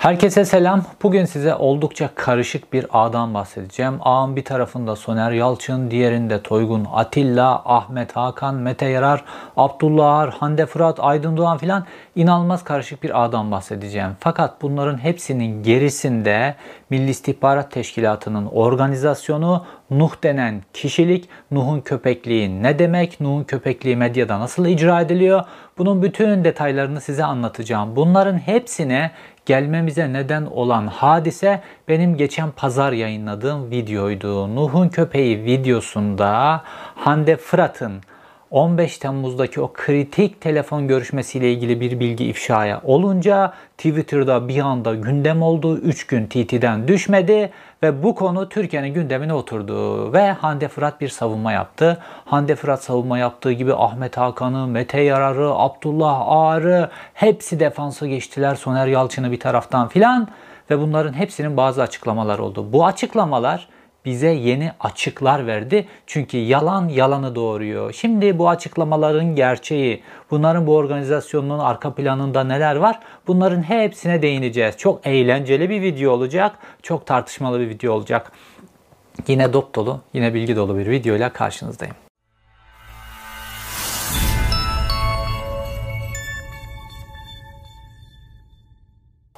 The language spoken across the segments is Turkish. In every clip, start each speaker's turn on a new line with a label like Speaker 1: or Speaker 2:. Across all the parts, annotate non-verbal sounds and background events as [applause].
Speaker 1: Herkese selam. Bugün size oldukça karışık bir ağdan bahsedeceğim. Ağın bir tarafında Soner Yalçın, diğerinde Toygun Atilla, Ahmet Hakan, Mete Yarar, Abdullah Ar, Hande Fırat, Aydın Doğan filan inanılmaz karışık bir ağdan bahsedeceğim. Fakat bunların hepsinin gerisinde Milli İstihbarat Teşkilatı'nın organizasyonu, Nuh denen kişilik, Nuh'un köpekliği ne demek, Nuh'un köpekliği medyada nasıl icra ediliyor? Bunun bütün detaylarını size anlatacağım. Bunların hepsine gelmemize neden olan hadise benim geçen pazar yayınladığım videoydu. Nuh'un köpeği videosunda Hande Fırat'ın 15 Temmuz'daki o kritik telefon görüşmesiyle ilgili bir bilgi ifşaya olunca Twitter'da bir anda gündem oldu. 3 gün TT'den düşmedi ve bu konu Türkiye'nin gündemine oturdu ve Hande Fırat bir savunma yaptı. Hande Fırat savunma yaptığı gibi Ahmet Hakan'ı, Mete Yarar'ı, Abdullah Ağar'ı hepsi defansa geçtiler. Soner Yalçın'ı bir taraftan filan ve bunların hepsinin bazı açıklamalar oldu. Bu açıklamalar bize yeni açıklar verdi. Çünkü yalan yalanı doğuruyor. Şimdi bu açıklamaların gerçeği, bunların bu organizasyonun arka planında neler var? Bunların hepsine değineceğiz. Çok eğlenceli bir video olacak. Çok tartışmalı bir video olacak. Yine dop dolu, yine bilgi dolu bir videoyla karşınızdayım.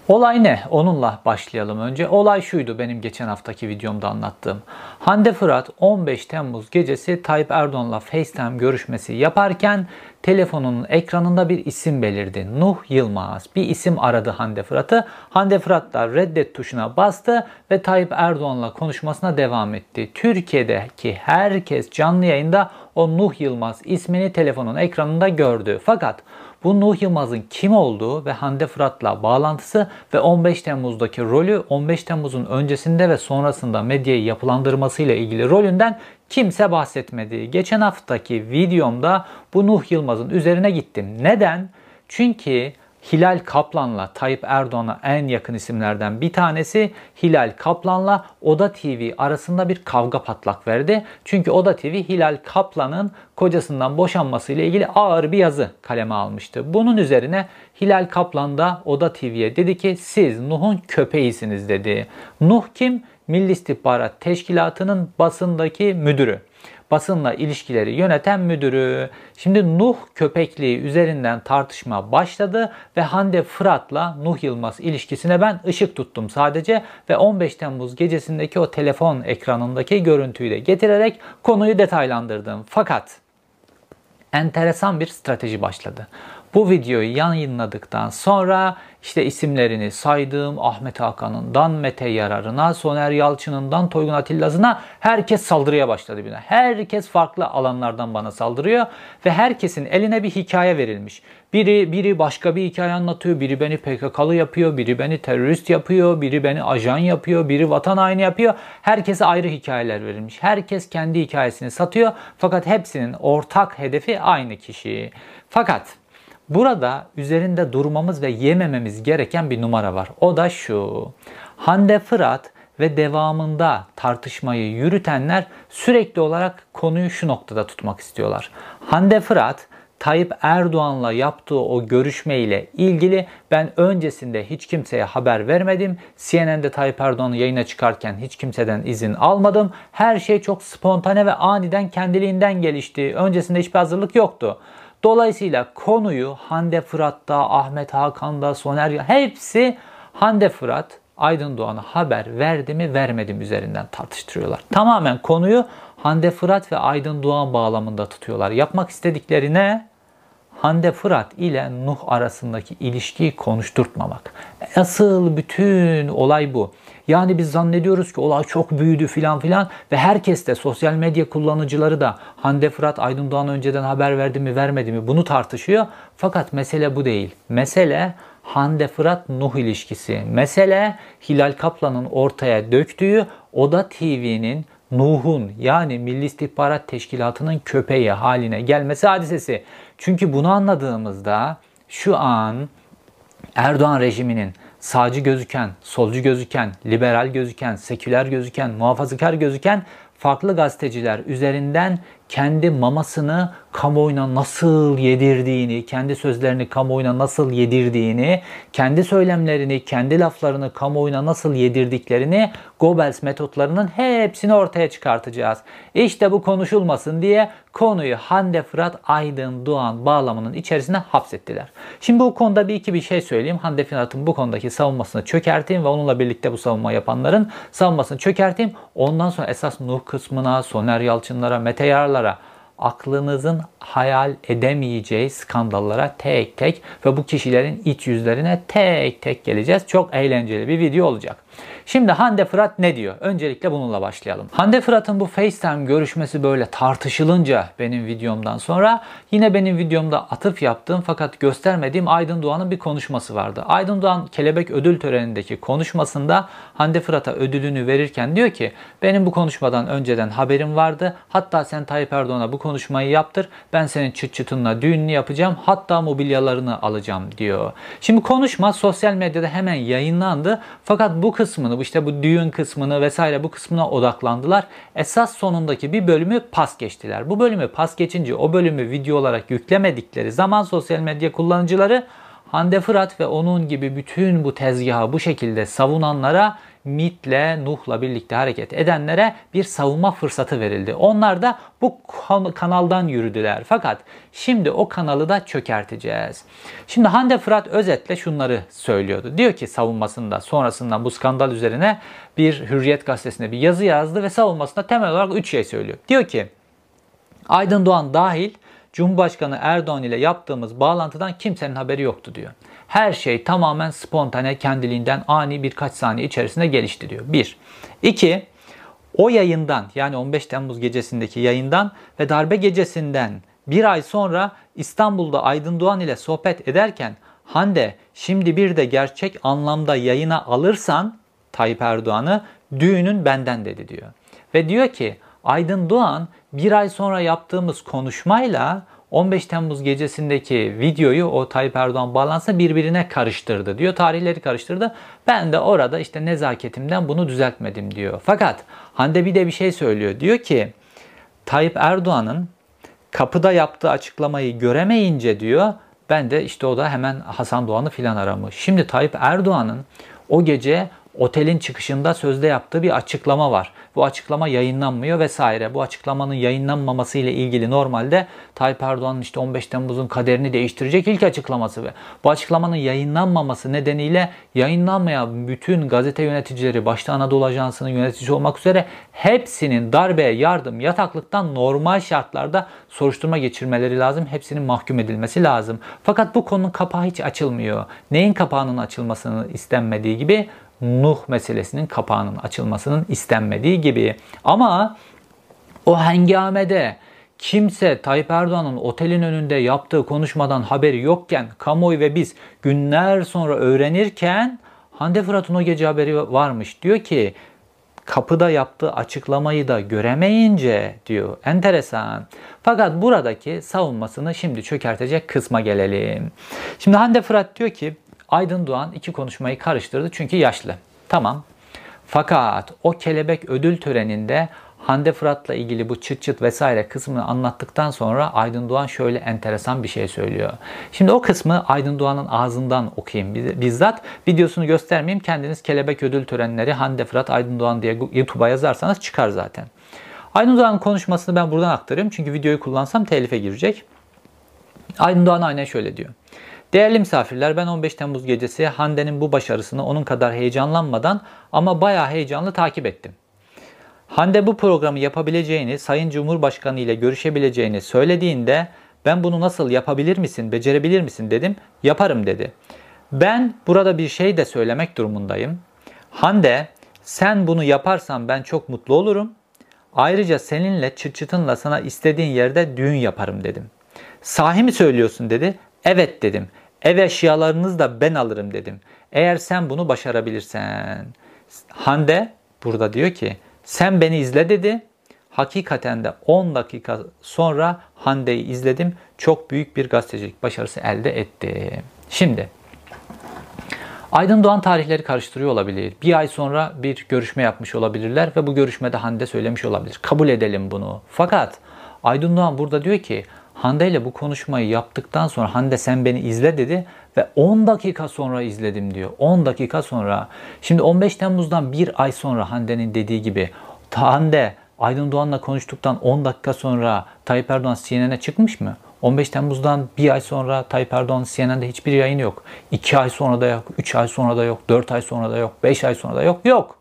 Speaker 1: Olay ne? Onunla başlayalım önce. Olay şuydu benim geçen haftaki videomda anlattığım. Hande Fırat 15 Temmuz gecesi Tayyip Erdoğan'la FaceTime görüşmesi yaparken telefonunun ekranında bir isim belirdi. Nuh Yılmaz. Bir isim aradı Hande Fırat'ı. Hande Fırat da reddet tuşuna bastı ve Tayyip Erdoğan'la konuşmasına devam etti. Türkiye'deki herkes canlı yayında o Nuh Yılmaz ismini telefonun ekranında gördü. Fakat bu Nuh Yılmaz'ın kim olduğu ve Hande Fırat'la bağlantısı ve 15 Temmuz'daki rolü 15 Temmuz'un öncesinde ve sonrasında medyayı yapılandırmasıyla ilgili rolünden kimse bahsetmedi. Geçen haftaki videomda bu Nuh Yılmaz'ın üzerine gittim. Neden? Çünkü Hilal Kaplan'la Tayyip Erdoğan'a en yakın isimlerden bir tanesi Hilal Kaplan'la Oda TV arasında bir kavga patlak verdi. Çünkü Oda TV Hilal Kaplan'ın kocasından boşanması ile ilgili ağır bir yazı kaleme almıştı. Bunun üzerine Hilal Kaplan da Oda TV'ye dedi ki siz Nuh'un köpeğisiniz dedi. Nuh kim? Milli İstihbarat Teşkilatı'nın basındaki müdürü basınla ilişkileri yöneten müdürü. Şimdi Nuh köpekliği üzerinden tartışma başladı ve Hande Fırat'la Nuh Yılmaz ilişkisine ben ışık tuttum sadece ve 15 Temmuz gecesindeki o telefon ekranındaki görüntüyü de getirerek konuyu detaylandırdım. Fakat enteresan bir strateji başladı. Bu videoyu yayınladıktan sonra işte isimlerini saydığım Ahmet Hakan'ından Mete Yarar'ına, Soner Yalçın'ından Toygun Atilla'sına herkes saldırıya başladı bana. Herkes farklı alanlardan bana saldırıyor ve herkesin eline bir hikaye verilmiş. Biri biri başka bir hikaye anlatıyor, biri beni PKK'lı yapıyor, biri beni terörist yapıyor, biri beni ajan yapıyor, biri vatan haini yapıyor. Herkese ayrı hikayeler verilmiş. Herkes kendi hikayesini satıyor fakat hepsinin ortak hedefi aynı kişi. Fakat Burada üzerinde durmamız ve yemememiz gereken bir numara var. O da şu. Hande Fırat ve devamında tartışmayı yürütenler sürekli olarak konuyu şu noktada tutmak istiyorlar. Hande Fırat Tayyip Erdoğan'la yaptığı o görüşme ile ilgili ben öncesinde hiç kimseye haber vermedim. CNN'de Tayyip Erdoğan'ı yayına çıkarken hiç kimseden izin almadım. Her şey çok spontane ve aniden kendiliğinden gelişti. Öncesinde hiçbir hazırlık yoktu. Dolayısıyla konuyu Hande Fırat'ta, Ahmet Hakan'da, Soner hepsi Hande Fırat, Aydın Doğan'a haber verdi mi vermedi mi üzerinden tartıştırıyorlar. Tamamen konuyu Hande Fırat ve Aydın Doğan bağlamında tutuyorlar. Yapmak istedikleri ne? Hande Fırat ile Nuh arasındaki ilişkiyi konuşturtmamak. Asıl bütün olay bu. Yani biz zannediyoruz ki olay çok büyüdü filan filan ve herkes de sosyal medya kullanıcıları da Hande Fırat Aydın Doğan önceden haber verdi mi vermedi mi bunu tartışıyor. Fakat mesele bu değil. Mesele Hande Fırat Nuh ilişkisi. Mesele Hilal Kaplan'ın ortaya döktüğü Oda TV'nin Nuh'un yani Milli İstihbarat Teşkilatı'nın köpeği haline gelmesi hadisesi. Çünkü bunu anladığımızda şu an Erdoğan rejiminin sağcı gözüken, solcu gözüken, liberal gözüken, seküler gözüken, muhafazakar gözüken farklı gazeteciler üzerinden kendi mamasını kamuoyuna nasıl yedirdiğini, kendi sözlerini kamuoyuna nasıl yedirdiğini, kendi söylemlerini, kendi laflarını kamuoyuna nasıl yedirdiklerini Goebbels metotlarının hepsini ortaya çıkartacağız. İşte bu konuşulmasın diye konuyu Hande Fırat Aydın Doğan bağlamının içerisine hapsettiler. Şimdi bu konuda bir iki bir şey söyleyeyim. Hande Fırat'ın bu konudaki savunmasını çökerteyim ve onunla birlikte bu savunma yapanların savunmasını çökerteyim. Ondan sonra esas Nuh kısmına, Soner Yalçınlara, Mete Yarlar'a aklınızın hayal edemeyeceği skandallara tek tek ve bu kişilerin iç yüzlerine tek tek geleceğiz. Çok eğlenceli bir video olacak. Şimdi Hande Fırat ne diyor? Öncelikle bununla başlayalım. Hande Fırat'ın bu FaceTime görüşmesi böyle tartışılınca benim videomdan sonra yine benim videomda atıf yaptığım fakat göstermediğim Aydın Doğan'ın bir konuşması vardı. Aydın Doğan Kelebek Ödül Töreni'ndeki konuşmasında Hande Fırat'a ödülünü verirken diyor ki benim bu konuşmadan önceden haberim vardı. Hatta sen Tayyip Erdoğan'a bu konuşmayı yaptır. Ben senin çıt çıtınla düğününü yapacağım. Hatta mobilyalarını alacağım diyor. Şimdi konuşma sosyal medyada hemen yayınlandı. Fakat bu kısmını, işte bu düğün kısmını vesaire bu kısmına odaklandılar. Esas sonundaki bir bölümü pas geçtiler. Bu bölümü pas geçince o bölümü video olarak yüklemedikleri zaman sosyal medya kullanıcıları Hande Fırat ve onun gibi bütün bu tezgahı bu şekilde savunanlara MIT'le, Nuh'la birlikte hareket edenlere bir savunma fırsatı verildi. Onlar da bu kanaldan yürüdüler. Fakat şimdi o kanalı da çökerteceğiz. Şimdi Hande Fırat özetle şunları söylüyordu. Diyor ki savunmasında sonrasından bu skandal üzerine bir Hürriyet gazetesine bir yazı yazdı ve savunmasında temel olarak 3 şey söylüyor. Diyor ki Aydın Doğan dahil Cumhurbaşkanı Erdoğan ile yaptığımız bağlantıdan kimsenin haberi yoktu diyor. Her şey tamamen spontane kendiliğinden ani birkaç saniye içerisinde gelişti diyor. Bir. İki. O yayından yani 15 Temmuz gecesindeki yayından ve darbe gecesinden bir ay sonra İstanbul'da Aydın Doğan ile sohbet ederken Hande şimdi bir de gerçek anlamda yayına alırsan Tayyip Erdoğan'ı düğünün benden dedi diyor. Ve diyor ki Aydın Doğan bir ay sonra yaptığımız konuşmayla 15 Temmuz gecesindeki videoyu o Tayyip Erdoğan bağlansa birbirine karıştırdı diyor. Tarihleri karıştırdı. Ben de orada işte nezaketimden bunu düzeltmedim diyor. Fakat Hande bir de bir şey söylüyor. Diyor ki Tayyip Erdoğan'ın kapıda yaptığı açıklamayı göremeyince diyor ben de işte o da hemen Hasan Doğan'ı filan aramış. Şimdi Tayyip Erdoğan'ın o gece otelin çıkışında sözde yaptığı bir açıklama var. Bu açıklama yayınlanmıyor vesaire. Bu açıklamanın yayınlanmaması ile ilgili normalde Tayyip Erdoğan'ın işte 15 Temmuz'un kaderini değiştirecek ilk açıklaması ve bu açıklamanın yayınlanmaması nedeniyle yayınlanmayan bütün gazete yöneticileri başta Anadolu Ajansı'nın yöneticisi olmak üzere hepsinin darbeye yardım yataklıktan normal şartlarda soruşturma geçirmeleri lazım. Hepsinin mahkum edilmesi lazım. Fakat bu konunun kapağı hiç açılmıyor. Neyin kapağının açılmasını istenmediği gibi Nuh meselesinin kapağının açılmasının istenmediği gibi. Ama o hengamede kimse Tayyip Erdoğan'ın otelin önünde yaptığı konuşmadan haberi yokken kamuoyu ve biz günler sonra öğrenirken Hande Fırat'ın o gece haberi varmış. Diyor ki kapıda yaptığı açıklamayı da göremeyince diyor. Enteresan. Fakat buradaki savunmasını şimdi çökertecek kısma gelelim. Şimdi Hande Fırat diyor ki Aydın Doğan iki konuşmayı karıştırdı çünkü yaşlı. Tamam. Fakat o kelebek ödül töreninde Hande Fırat'la ilgili bu çıt çıt vesaire kısmını anlattıktan sonra Aydın Doğan şöyle enteresan bir şey söylüyor. Şimdi o kısmı Aydın Doğan'ın ağzından okuyayım bizzat. Videosunu göstermeyeyim. Kendiniz kelebek ödül törenleri Hande Fırat Aydın Doğan diye YouTube'a yazarsanız çıkar zaten. Aydın Doğan'ın konuşmasını ben buradan aktarıyorum. Çünkü videoyu kullansam telife girecek. Aydın Doğan aynen şöyle diyor. Değerli misafirler ben 15 Temmuz gecesi Hande'nin bu başarısını onun kadar heyecanlanmadan ama bayağı heyecanlı takip ettim. Hande bu programı yapabileceğini, Sayın Cumhurbaşkanı ile görüşebileceğini söylediğinde ben bunu nasıl yapabilir misin, becerebilir misin dedim. Yaparım dedi. Ben burada bir şey de söylemek durumundayım. Hande sen bunu yaparsan ben çok mutlu olurum. Ayrıca seninle çıt çıtınla sana istediğin yerde düğün yaparım dedim. Sahi mi söylüyorsun dedi. Evet dedim. Ev eşyalarınızı da ben alırım dedim. Eğer sen bunu başarabilirsen. Hande burada diyor ki sen beni izle dedi. Hakikaten de 10 dakika sonra Hande'yi izledim. Çok büyük bir gazetecilik başarısı elde etti. Şimdi Aydın Doğan tarihleri karıştırıyor olabilir. Bir ay sonra bir görüşme yapmış olabilirler ve bu görüşmede Hande söylemiş olabilir. Kabul edelim bunu. Fakat Aydın Doğan burada diyor ki Hande ile bu konuşmayı yaptıktan sonra Hande sen beni izle dedi ve 10 dakika sonra izledim diyor. 10 dakika sonra. Şimdi 15 Temmuz'dan bir ay sonra Hande'nin dediği gibi Hande Aydın Doğan'la konuştuktan 10 dakika sonra Tayyip Erdoğan CNN'e çıkmış mı? 15 Temmuz'dan bir ay sonra Tayyip Erdoğan CNN'de hiçbir yayın yok. 2 ay sonra da yok, 3 ay sonra da yok, 4 ay sonra da yok, 5 ay sonra da yok. Yok.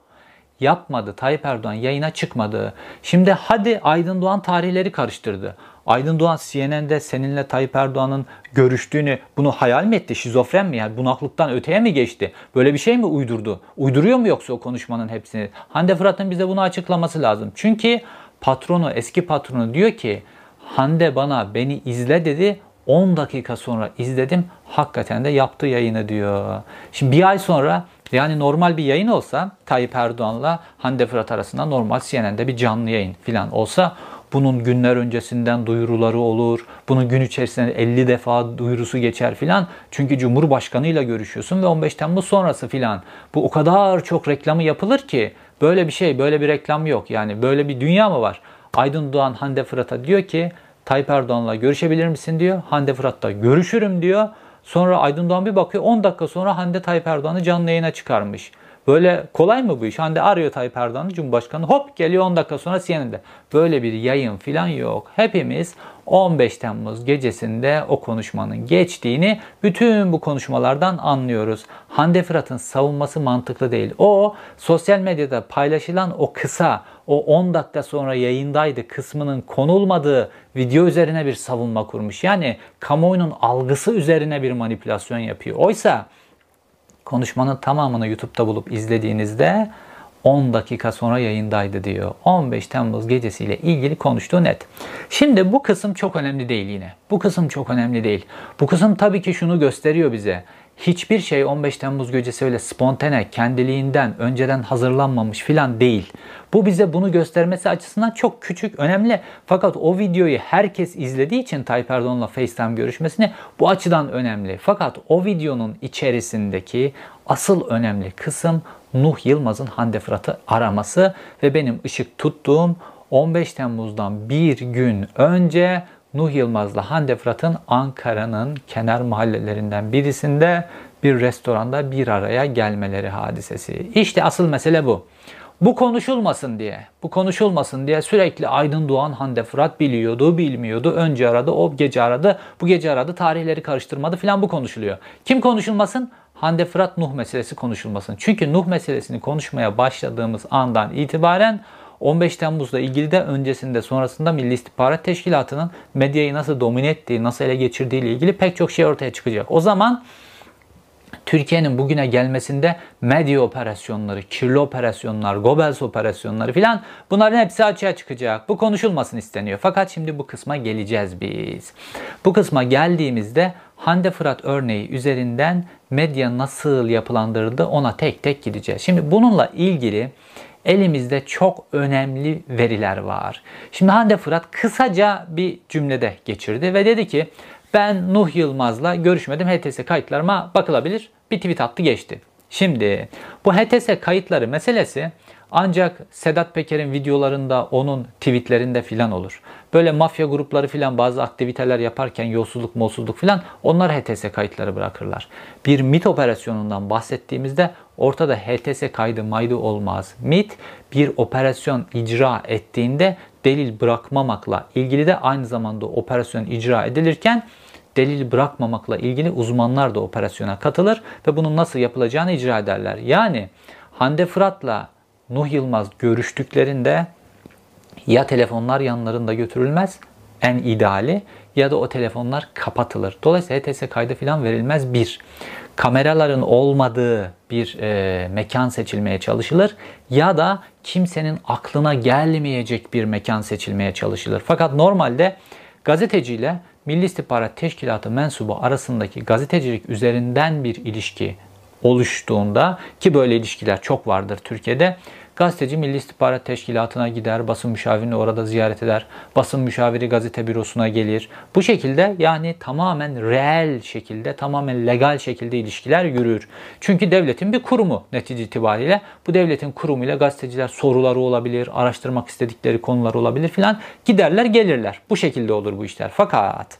Speaker 1: Yapmadı. Tayyip Erdoğan yayına çıkmadı. Şimdi hadi Aydın Doğan tarihleri karıştırdı. Aydın Doğan CNN'de seninle Tayyip Erdoğan'ın görüştüğünü bunu hayal mi etti? Şizofren mi? Yani bunaklıktan öteye mi geçti? Böyle bir şey mi uydurdu? Uyduruyor mu yoksa o konuşmanın hepsini? Hande Fırat'ın bize bunu açıklaması lazım. Çünkü patronu, eski patronu diyor ki Hande bana beni izle dedi. 10 dakika sonra izledim. Hakikaten de yaptı yayını diyor. Şimdi bir ay sonra yani normal bir yayın olsa Tayyip Erdoğan'la Hande Fırat arasında normal CNN'de bir canlı yayın falan olsa bunun günler öncesinden duyuruları olur. Bunun gün içerisinde 50 defa duyurusu geçer filan. Çünkü Cumhurbaşkanıyla görüşüyorsun ve 15 Temmuz sonrası filan. Bu o kadar çok reklamı yapılır ki böyle bir şey, böyle bir reklam yok. Yani böyle bir dünya mı var? Aydın Doğan Hande Fırat'a diyor ki Tayyip Erdoğan'la görüşebilir misin diyor. Hande Fırat da görüşürüm diyor. Sonra Aydın Doğan bir bakıyor 10 dakika sonra Hande Tayyip Erdoğan'ı canlı yayına çıkarmış. Böyle kolay mı bu iş? Hande arıyor Tayyip Erdoğan'ı Cumhurbaşkanı hop geliyor 10 dakika sonra CNN'de. Böyle bir yayın falan yok. Hepimiz 15 Temmuz gecesinde o konuşmanın geçtiğini bütün bu konuşmalardan anlıyoruz. Hande Fırat'ın savunması mantıklı değil. O sosyal medyada paylaşılan o kısa, o 10 dakika sonra yayındaydı kısmının konulmadığı video üzerine bir savunma kurmuş. Yani kamuoyunun algısı üzerine bir manipülasyon yapıyor. Oysa konuşmanın tamamını YouTube'da bulup izlediğinizde 10 dakika sonra yayındaydı diyor. 15 Temmuz gecesiyle ilgili konuştuğu net. Şimdi bu kısım çok önemli değil yine. Bu kısım çok önemli değil. Bu kısım tabii ki şunu gösteriyor bize. Hiçbir şey 15 Temmuz gecesi öyle spontane, kendiliğinden, önceden hazırlanmamış filan değil. Bu bize bunu göstermesi açısından çok küçük, önemli. Fakat o videoyu herkes izlediği için Tayyip Erdoğan'la FaceTime görüşmesini bu açıdan önemli. Fakat o videonun içerisindeki asıl önemli kısım Nuh Yılmaz'ın Hande Fırat'ı araması ve benim ışık tuttuğum 15 Temmuz'dan bir gün önce Nuh Yılmaz'la Hande Fırat'ın Ankara'nın kenar mahallelerinden birisinde bir restoranda bir araya gelmeleri hadisesi. İşte asıl mesele bu. Bu konuşulmasın diye, bu konuşulmasın diye sürekli Aydın Doğan Hande Fırat biliyordu, bilmiyordu. Önce aradı, o gece aradı, bu gece aradı, tarihleri karıştırmadı filan bu konuşuluyor. Kim konuşulmasın? Hande Fırat Nuh meselesi konuşulmasın. Çünkü Nuh meselesini konuşmaya başladığımız andan itibaren 15 Temmuz'la ilgili de öncesinde sonrasında Milli İstihbarat Teşkilatı'nın medyayı nasıl domine ettiği, nasıl ele geçirdiği ile ilgili pek çok şey ortaya çıkacak. O zaman Türkiye'nin bugüne gelmesinde medya operasyonları, kirli operasyonlar, Goebbels operasyonları filan bunların hepsi açığa çıkacak. Bu konuşulmasın isteniyor. Fakat şimdi bu kısma geleceğiz biz. Bu kısma geldiğimizde Hande Fırat örneği üzerinden medya nasıl yapılandırıldı ona tek tek gideceğiz. Şimdi bununla ilgili elimizde çok önemli veriler var. Şimdi Hande Fırat kısaca bir cümlede geçirdi ve dedi ki ben Nuh Yılmaz'la görüşmedim. HTS kayıtlarıma bakılabilir. Bir tweet attı geçti. Şimdi bu HTS kayıtları meselesi ancak Sedat Peker'in videolarında, onun tweetlerinde filan olur. Böyle mafya grupları filan bazı aktiviteler yaparken yolsuzluk, molsuzluk filan onlar HTS kayıtları bırakırlar. Bir MIT operasyonundan bahsettiğimizde ortada HTS kaydı maydı olmaz. MIT bir operasyon icra ettiğinde delil bırakmamakla ilgili de aynı zamanda operasyon icra edilirken delil bırakmamakla ilgili uzmanlar da operasyona katılır ve bunun nasıl yapılacağını icra ederler. Yani Hande Fırat'la Nuh Yılmaz görüştüklerinde ya telefonlar yanlarında götürülmez en ideali ya da o telefonlar kapatılır. Dolayısıyla HTS kaydı falan verilmez bir. Kameraların olmadığı bir e, mekan seçilmeye çalışılır ya da kimsenin aklına gelmeyecek bir mekan seçilmeye çalışılır. Fakat normalde gazeteciyle Milli İstihbarat Teşkilatı mensubu arasındaki gazetecilik üzerinden bir ilişki oluştuğunda ki böyle ilişkiler çok vardır Türkiye'de Gazeteci Milli İstihbarat Teşkilatı'na gider, basın müşavirini orada ziyaret eder. Basın müşaviri gazete bürosuna gelir. Bu şekilde yani tamamen reel şekilde, tamamen legal şekilde ilişkiler yürür. Çünkü devletin bir kurumu netice itibariyle. Bu devletin kurumuyla gazeteciler soruları olabilir, araştırmak istedikleri konular olabilir filan. Giderler gelirler. Bu şekilde olur bu işler. Fakat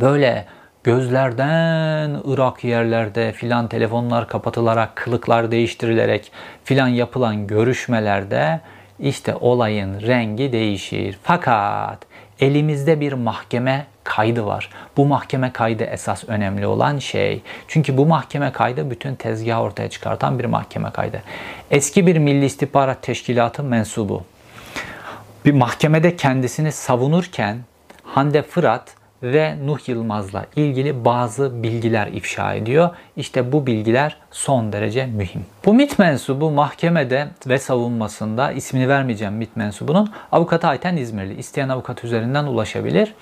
Speaker 1: böyle gözlerden Irak yerlerde filan telefonlar kapatılarak, kılıklar değiştirilerek filan yapılan görüşmelerde işte olayın rengi değişir. Fakat elimizde bir mahkeme kaydı var. Bu mahkeme kaydı esas önemli olan şey. Çünkü bu mahkeme kaydı bütün tezgahı ortaya çıkartan bir mahkeme kaydı. Eski bir Milli İstihbarat Teşkilatı mensubu. Bir mahkemede kendisini savunurken Hande Fırat ve Nuh Yılmaz'la ilgili bazı bilgiler ifşa ediyor. İşte bu bilgiler son derece mühim. Bu MIT mensubu mahkemede ve savunmasında ismini vermeyeceğim MIT mensubunun avukatı Ayten İzmirli. İsteyen avukat üzerinden ulaşabilir.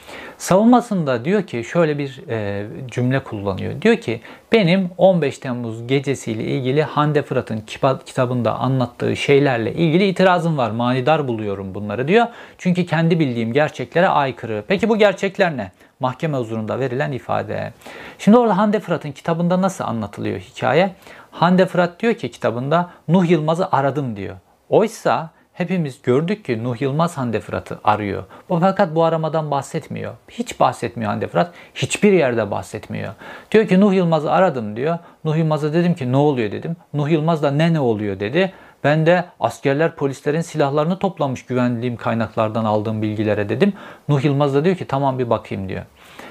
Speaker 1: Savunmasında diyor ki şöyle bir e, cümle kullanıyor. Diyor ki benim 15 Temmuz gecesiyle ilgili Hande Fırat'ın kitabında anlattığı şeylerle ilgili itirazım var. Manidar buluyorum bunları diyor. Çünkü kendi bildiğim gerçeklere aykırı. Peki bu gerçekler ne? Mahkeme huzurunda verilen ifade. Şimdi orada Hande Fırat'ın kitabında nasıl anlatılıyor hikaye? Hande Fırat diyor ki kitabında Nuh Yılmaz'ı aradım diyor. Oysa hepimiz gördük ki Nuh Yılmaz Hande Fırat'ı arıyor. Bu fakat bu aramadan bahsetmiyor. Hiç bahsetmiyor Hande Fırat. Hiçbir yerde bahsetmiyor. Diyor ki Nuh Yılmaz'ı aradım diyor. Nuh Yılmaz'a dedim ki ne oluyor dedim. Nuh Yılmaz da ne ne oluyor dedi. Ben de askerler polislerin silahlarını toplamış güvenliğim kaynaklardan aldığım bilgilere dedim. Nuh Yılmaz da diyor ki tamam bir bakayım diyor.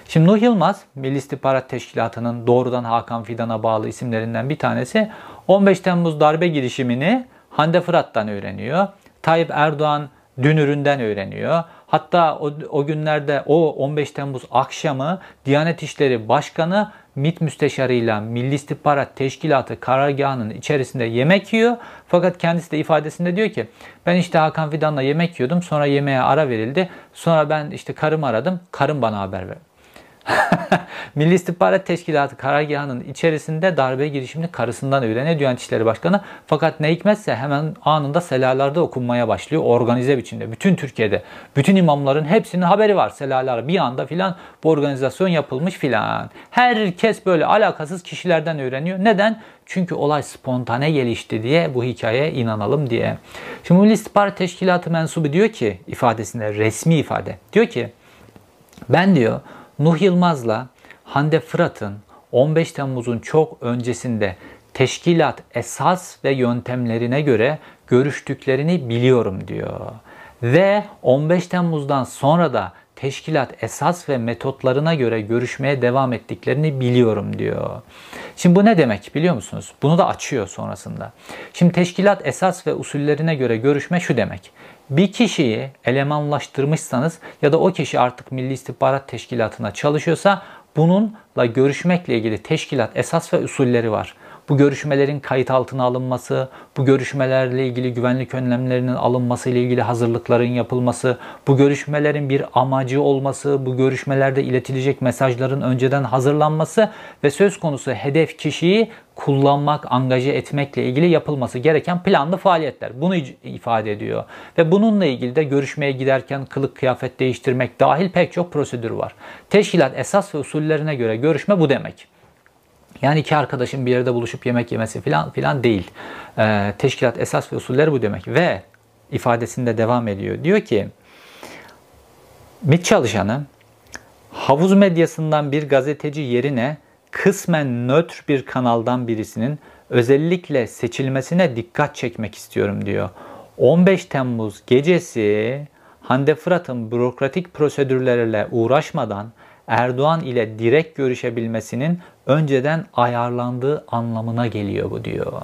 Speaker 1: Şimdi Nuh Yılmaz, Milli İstihbarat Teşkilatı'nın doğrudan Hakan Fidan'a bağlı isimlerinden bir tanesi 15 Temmuz darbe girişimini Hande Fırat'tan öğreniyor. Tayyip Erdoğan dünüründen öğreniyor. Hatta o, o günlerde o 15 Temmuz akşamı Diyanet İşleri Başkanı MİT müsteşarıyla Milli İstihbarat Teşkilatı karargahının içerisinde yemek yiyor. Fakat kendisi de ifadesinde diyor ki ben işte Hakan Fidan'la yemek yiyordum. Sonra yemeğe ara verildi. Sonra ben işte karımı aradım. Karım bana haber verdi. [laughs] Milli İstihbarat Teşkilatı karargahının içerisinde darbe girişimini karısından öğreniyor Diyanet İşleri Başkanı. Fakat ne hikmetse hemen anında selalarda okunmaya başlıyor organize biçimde. Bütün Türkiye'de bütün imamların hepsinin haberi var selalar bir anda filan bu organizasyon yapılmış filan. Herkes böyle alakasız kişilerden öğreniyor. Neden? Çünkü olay spontane gelişti diye bu hikayeye inanalım diye. Şimdi Milli İstihbarat Teşkilatı mensubu diyor ki ifadesinde resmi ifade diyor ki ben diyor Nuh Yılmaz'la Hande Fırat'ın 15 Temmuz'un çok öncesinde teşkilat esas ve yöntemlerine göre görüştüklerini biliyorum diyor. Ve 15 Temmuz'dan sonra da teşkilat esas ve metotlarına göre görüşmeye devam ettiklerini biliyorum diyor. Şimdi bu ne demek biliyor musunuz? Bunu da açıyor sonrasında. Şimdi teşkilat esas ve usullerine göre görüşme şu demek. Bir kişiyi elemanlaştırmışsanız ya da o kişi artık Milli İstihbarat Teşkilatı'na çalışıyorsa bununla görüşmekle ilgili teşkilat esas ve usulleri var bu görüşmelerin kayıt altına alınması, bu görüşmelerle ilgili güvenlik önlemlerinin alınması ile ilgili hazırlıkların yapılması, bu görüşmelerin bir amacı olması, bu görüşmelerde iletilecek mesajların önceden hazırlanması ve söz konusu hedef kişiyi kullanmak, angaje etmekle ilgili yapılması gereken planlı faaliyetler. Bunu ifade ediyor. Ve bununla ilgili de görüşmeye giderken kılık kıyafet değiştirmek dahil pek çok prosedür var. Teşkilat esas ve usullerine göre görüşme bu demek. Yani iki arkadaşın bir yerde buluşup yemek yemesi filan filan değil. Ee, teşkilat esas ve usulleri bu demek. Ve ifadesinde devam ediyor. Diyor ki MİT çalışanı havuz medyasından bir gazeteci yerine kısmen nötr bir kanaldan birisinin özellikle seçilmesine dikkat çekmek istiyorum diyor. 15 Temmuz gecesi Hande Fırat'ın bürokratik prosedürlerle uğraşmadan Erdoğan ile direkt görüşebilmesinin önceden ayarlandığı anlamına geliyor bu diyor.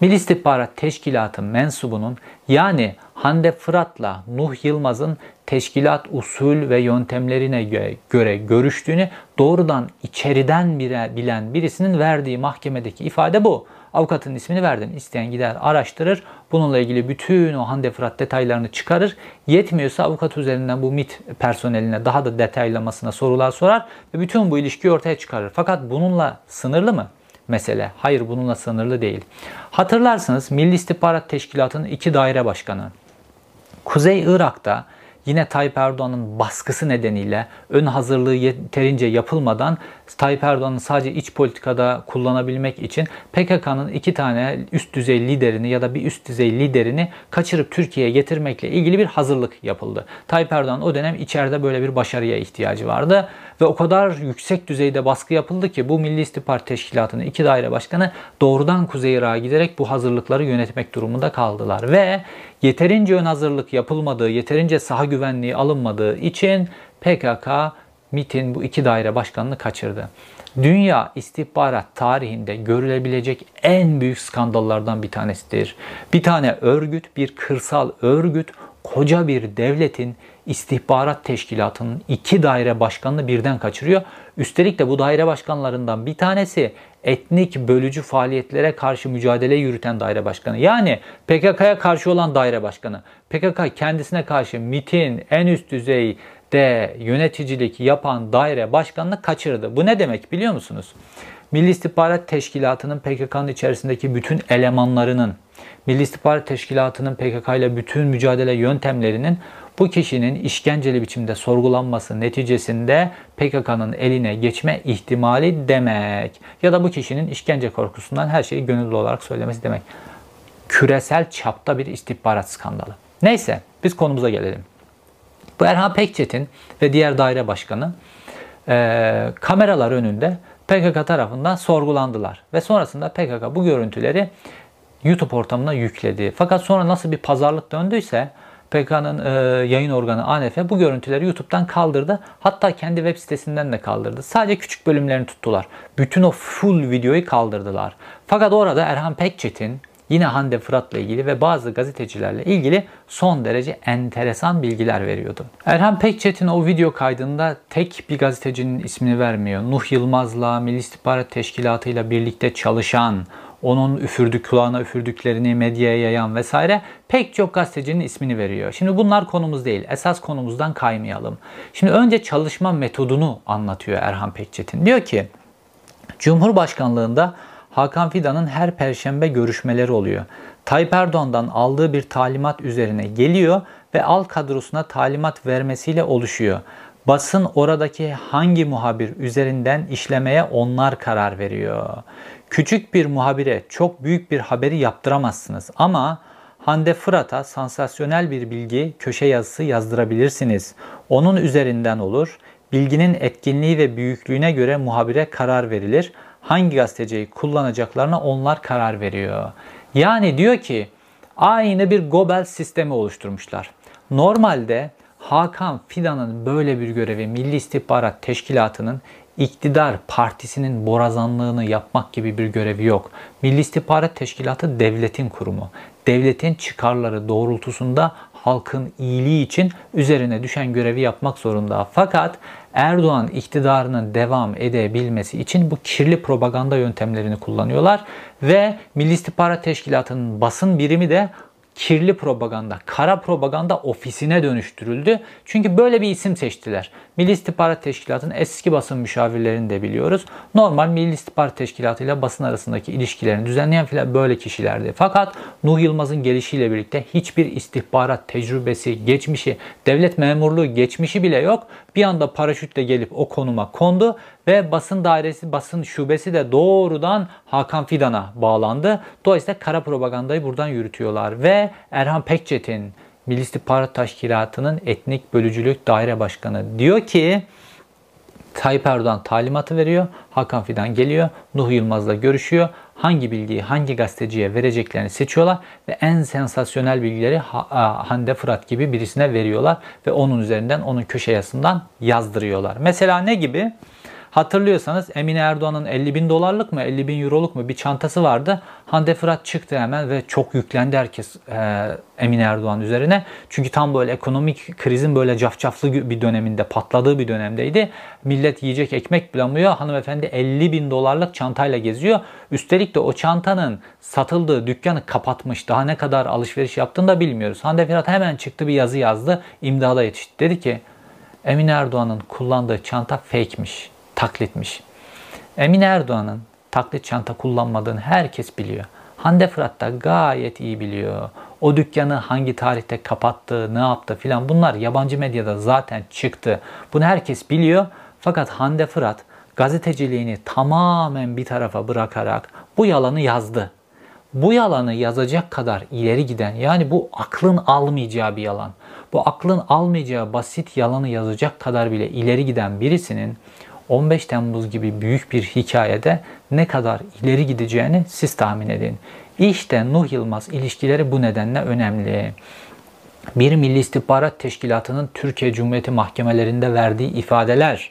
Speaker 1: Milli İstihbarat Teşkilatı mensubunun yani Hande Fırat'la Nuh Yılmaz'ın teşkilat usul ve yöntemlerine göre görüştüğünü doğrudan içeriden bilen birisinin verdiği mahkemedeki ifade bu. Avukatın ismini verdim. İsteyen gider araştırır. Bununla ilgili bütün o Hande Fırat detaylarını çıkarır. Yetmiyorsa avukat üzerinden bu MIT personeline daha da detaylamasına sorular sorar ve bütün bu ilişkiyi ortaya çıkarır. Fakat bununla sınırlı mı? mesele. Hayır bununla sınırlı değil. Hatırlarsınız Milli İstihbarat Teşkilatı'nın iki daire başkanı Kuzey Irak'ta yine Tayyip Erdoğan'ın baskısı nedeniyle ön hazırlığı yeterince yapılmadan Tayyip Erdoğan'ın sadece iç politikada kullanabilmek için PKK'nın iki tane üst düzey liderini ya da bir üst düzey liderini kaçırıp Türkiye'ye getirmekle ilgili bir hazırlık yapıldı. Tayyip Erdoğan o dönem içeride böyle bir başarıya ihtiyacı vardı ve o kadar yüksek düzeyde baskı yapıldı ki bu Milli İstihbarat Teşkilatı'nın iki daire başkanı doğrudan Kuzey Irak'a giderek bu hazırlıkları yönetmek durumunda kaldılar ve yeterince ön hazırlık yapılmadığı, yeterince saha güvenliği alınmadığı için PKK MIT'in bu iki daire başkanını kaçırdı. Dünya istihbarat tarihinde görülebilecek en büyük skandallardan bir tanesidir. Bir tane örgüt, bir kırsal örgüt koca bir devletin istihbarat teşkilatının iki daire başkanını birden kaçırıyor. Üstelik de bu daire başkanlarından bir tanesi etnik bölücü faaliyetlere karşı mücadele yürüten daire başkanı. Yani PKK'ya karşı olan daire başkanı. PKK kendisine karşı MIT'in en üst düzey de yöneticilik yapan daire başkanını kaçırdı. Bu ne demek biliyor musunuz? Milli İstihbarat Teşkilatı'nın PKK'nın içerisindeki bütün elemanlarının, Milli İstihbarat Teşkilatı'nın PKK ile bütün mücadele yöntemlerinin bu kişinin işkenceli biçimde sorgulanması neticesinde PKK'nın eline geçme ihtimali demek. Ya da bu kişinin işkence korkusundan her şeyi gönüllü olarak söylemesi demek. Küresel çapta bir istihbarat skandalı. Neyse biz konumuza gelelim. Bu Erhan Pekçet'in ve diğer daire başkanı e, kameralar önünde PKK tarafından sorgulandılar. Ve sonrasında PKK bu görüntüleri YouTube ortamına yükledi. Fakat sonra nasıl bir pazarlık döndüyse PKK'nın e, yayın organı ANF bu görüntüleri YouTube'dan kaldırdı. Hatta kendi web sitesinden de kaldırdı. Sadece küçük bölümlerini tuttular. Bütün o full videoyu kaldırdılar. Fakat orada Erhan Pekçet'in yine Hande Fırat'la ilgili ve bazı gazetecilerle ilgili son derece enteresan bilgiler veriyordu. Erhan Pekçet'in o video kaydında tek bir gazetecinin ismini vermiyor. Nuh Yılmaz'la Milli İstihbarat Teşkilatı ile birlikte çalışan, onun üfürdük kulağına üfürdüklerini medyaya yayan vesaire pek çok gazetecinin ismini veriyor. Şimdi bunlar konumuz değil. Esas konumuzdan kaymayalım. Şimdi önce çalışma metodunu anlatıyor Erhan Pekçetin. Diyor ki Cumhurbaşkanlığında Hakan Fidan'ın her perşembe görüşmeleri oluyor. Tayyip Erdoğan'dan aldığı bir talimat üzerine geliyor ve al kadrosuna talimat vermesiyle oluşuyor. Basın oradaki hangi muhabir üzerinden işlemeye onlar karar veriyor. Küçük bir muhabire çok büyük bir haberi yaptıramazsınız ama Hande Fırat'a sansasyonel bir bilgi köşe yazısı yazdırabilirsiniz. Onun üzerinden olur. Bilginin etkinliği ve büyüklüğüne göre muhabire karar verilir. Hangi gazeteciyi kullanacaklarına onlar karar veriyor. Yani diyor ki aynı bir Gobel sistemi oluşturmuşlar. Normalde Hakan Fidan'ın böyle bir görevi Milli İstihbarat Teşkilatı'nın iktidar partisinin borazanlığını yapmak gibi bir görevi yok. Milli İstihbarat Teşkilatı devletin kurumu. Devletin çıkarları doğrultusunda halkın iyiliği için üzerine düşen görevi yapmak zorunda. Fakat Erdoğan iktidarının devam edebilmesi için bu kirli propaganda yöntemlerini kullanıyorlar ve Milli İstihbarat Teşkilatı'nın basın birimi de kirli propaganda, kara propaganda ofisine dönüştürüldü. Çünkü böyle bir isim seçtiler. Milli İstihbarat Teşkilatı'nın eski basın müşavirlerini de biliyoruz. Normal Milli İstihbarat Teşkilatı ile basın arasındaki ilişkilerini düzenleyen filan böyle kişilerdi. Fakat Nuh Yılmaz'ın gelişiyle birlikte hiçbir istihbarat tecrübesi, geçmişi, devlet memurluğu geçmişi bile yok. Bir anda paraşütle gelip o konuma kondu ve basın dairesi, basın şubesi de doğrudan Hakan Fidan'a bağlandı. Dolayısıyla kara propagandayı buradan yürütüyorlar ve Erhan Pekçet'in Milli İstihbarat Teşkilatı'nın etnik bölücülük daire başkanı diyor ki Tayyip Erdoğan talimatı veriyor. Hakan Fidan geliyor. Nuh Yılmaz'la görüşüyor. Hangi bilgiyi hangi gazeteciye vereceklerini seçiyorlar ve en sensasyonel bilgileri Hande Fırat gibi birisine veriyorlar ve onun üzerinden onun köşe yazısından yazdırıyorlar. Mesela ne gibi? Hatırlıyorsanız Emine Erdoğan'ın 50 bin dolarlık mı 50 bin euroluk mu bir çantası vardı. Hande Fırat çıktı hemen ve çok yüklendi herkes e, Emine Erdoğan üzerine. Çünkü tam böyle ekonomik krizin böyle cafcaflı bir döneminde patladığı bir dönemdeydi. Millet yiyecek ekmek bulamıyor. Hanımefendi 50 bin dolarlık çantayla geziyor. Üstelik de o çantanın satıldığı dükkanı kapatmış. Daha ne kadar alışveriş yaptığını da bilmiyoruz. Hande Fırat hemen çıktı bir yazı yazdı. İmdada yetişti. Dedi ki Emine Erdoğan'ın kullandığı çanta fake'miş taklitmiş. Emine Erdoğan'ın taklit çanta kullanmadığını herkes biliyor. Hande Fırat da gayet iyi biliyor. O dükkanı hangi tarihte kapattı, ne yaptı filan bunlar yabancı medyada zaten çıktı. Bunu herkes biliyor. Fakat Hande Fırat gazeteciliğini tamamen bir tarafa bırakarak bu yalanı yazdı. Bu yalanı yazacak kadar ileri giden yani bu aklın almayacağı bir yalan. Bu aklın almayacağı basit yalanı yazacak kadar bile ileri giden birisinin 15 Temmuz gibi büyük bir hikayede ne kadar ileri gideceğini siz tahmin edin. İşte Nuh Yılmaz ilişkileri bu nedenle önemli. Bir Milli İstihbarat Teşkilatı'nın Türkiye Cumhuriyeti mahkemelerinde verdiği ifadeler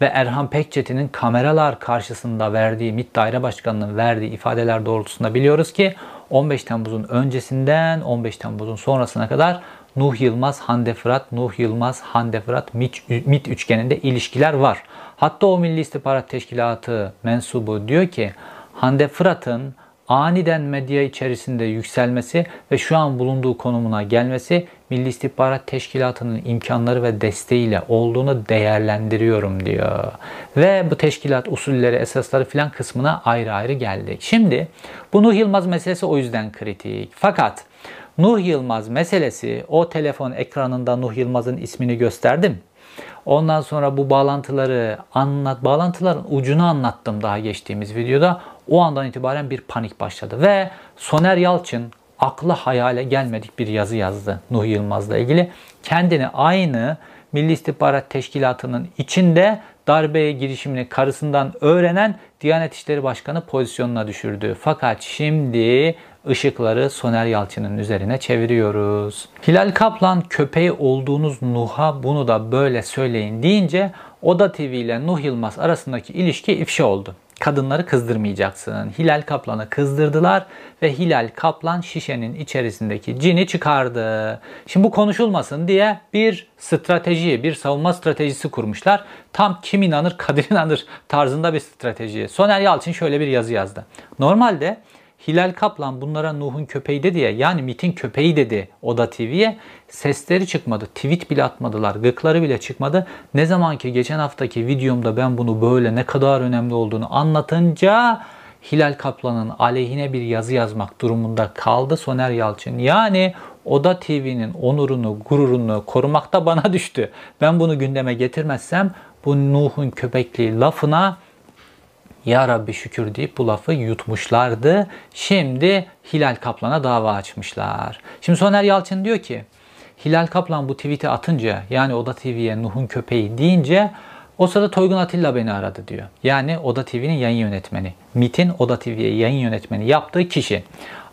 Speaker 1: ve Erhan Pekçetin'in kameralar karşısında verdiği, MİT Daire Başkanı'nın verdiği ifadeler doğrultusunda biliyoruz ki 15 Temmuz'un öncesinden 15 Temmuz'un sonrasına kadar Nuh Yılmaz, Hande Fırat, Nuh Yılmaz, Hande Fırat, MİT, MİT üçgeninde ilişkiler var. Hatta o Milli İstihbarat Teşkilatı mensubu diyor ki Hande Fırat'ın aniden medya içerisinde yükselmesi ve şu an bulunduğu konumuna gelmesi Milli İstihbarat Teşkilatı'nın imkanları ve desteğiyle olduğunu değerlendiriyorum diyor. Ve bu teşkilat usulleri, esasları filan kısmına ayrı ayrı geldik. Şimdi bu Nuh Yılmaz meselesi o yüzden kritik. Fakat Nuh Yılmaz meselesi o telefon ekranında Nuh Yılmaz'ın ismini gösterdim. Ondan sonra bu bağlantıları anlat, bağlantıların ucunu anlattım daha geçtiğimiz videoda. O andan itibaren bir panik başladı ve Soner Yalçın akla hayale gelmedik bir yazı yazdı Nuh Yılmaz'la ilgili. Kendini aynı Milli İstihbarat Teşkilatı'nın içinde darbeye girişimini karısından öğrenen Diyanet İşleri Başkanı pozisyonuna düşürdü. Fakat şimdi ışıkları Soner Yalçın'ın üzerine çeviriyoruz. Hilal Kaplan köpeği olduğunuz Nuh'a bunu da böyle söyleyin deyince Oda TV ile Nuh Yılmaz arasındaki ilişki ifşa oldu kadınları kızdırmayacaksın. Hilal Kaplan'ı kızdırdılar ve Hilal Kaplan şişenin içerisindeki cini çıkardı. Şimdi bu konuşulmasın diye bir strateji, bir savunma stratejisi kurmuşlar. Tam kim inanır, kadir inanır tarzında bir strateji. Soner Yalçın şöyle bir yazı yazdı. Normalde Hilal Kaplan bunlara Nuh'un köpeği dedi ya yani MIT'in köpeği dedi Oda TV'ye. Sesleri çıkmadı. Tweet bile atmadılar. Gıkları bile çıkmadı. Ne zaman ki geçen haftaki videomda ben bunu böyle ne kadar önemli olduğunu anlatınca Hilal Kaplan'ın aleyhine bir yazı yazmak durumunda kaldı Soner Yalçın. Yani Oda TV'nin onurunu, gururunu korumakta bana [laughs] düştü. Ben bunu gündeme getirmezsem bu Nuh'un köpekliği lafına ya Rabbi şükür deyip bu lafı yutmuşlardı. Şimdi Hilal Kaplan'a dava açmışlar. Şimdi Soner Yalçın diyor ki Hilal Kaplan bu tweet'i atınca yani Oda TV'ye Nuh'un köpeği deyince o sırada Toygun Atilla beni aradı diyor. Yani Oda TV'nin yayın yönetmeni. MIT'in Oda TV'ye yayın yönetmeni yaptığı kişi.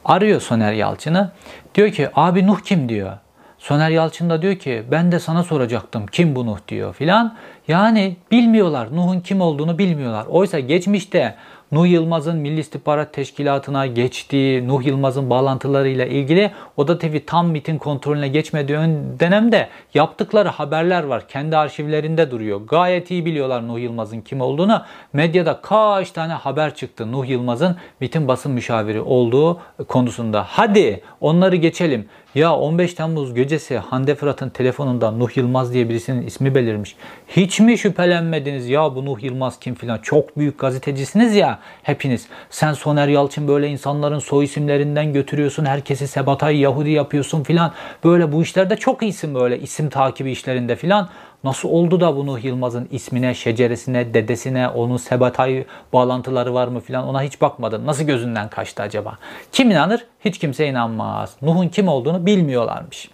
Speaker 1: Arıyor Soner Yalçın'ı. Diyor ki abi Nuh kim diyor. Soner Yalçın da diyor ki ben de sana soracaktım kim bu Nuh diyor filan. Yani bilmiyorlar Nuh'un kim olduğunu bilmiyorlar. Oysa geçmişte Nuh Yılmaz'ın Milli İstihbarat Teşkilatı'na geçtiği, Nuh Yılmaz'ın bağlantılarıyla ilgili Oda TV tam MIT'in kontrolüne geçmediği ön dönemde yaptıkları haberler var. Kendi arşivlerinde duruyor. Gayet iyi biliyorlar Nuh Yılmaz'ın kim olduğunu. Medyada kaç tane haber çıktı Nuh Yılmaz'ın MIT'in basın müşaviri olduğu konusunda. Hadi onları geçelim. Ya 15 Temmuz gecesi Hande Fırat'ın telefonunda Nuh Yılmaz diye birisinin ismi belirmiş. Hiç mi şüphelenmediniz ya bu Nuh Yılmaz kim filan? Çok büyük gazetecisiniz ya hepiniz. Sen Soner Yalçın böyle insanların soy isimlerinden götürüyorsun. Herkesi Sebatay Yahudi yapıyorsun filan. Böyle bu işlerde çok iyisin böyle isim takibi işlerinde filan. Nasıl oldu da bunu Yılmaz'ın ismine, şeceresine, dedesine, onun Sebatay bağlantıları var mı filan ona hiç bakmadın. Nasıl gözünden kaçtı acaba? Kim inanır? Hiç kimse inanmaz. Nuh'un kim olduğunu bilmiyorlarmış.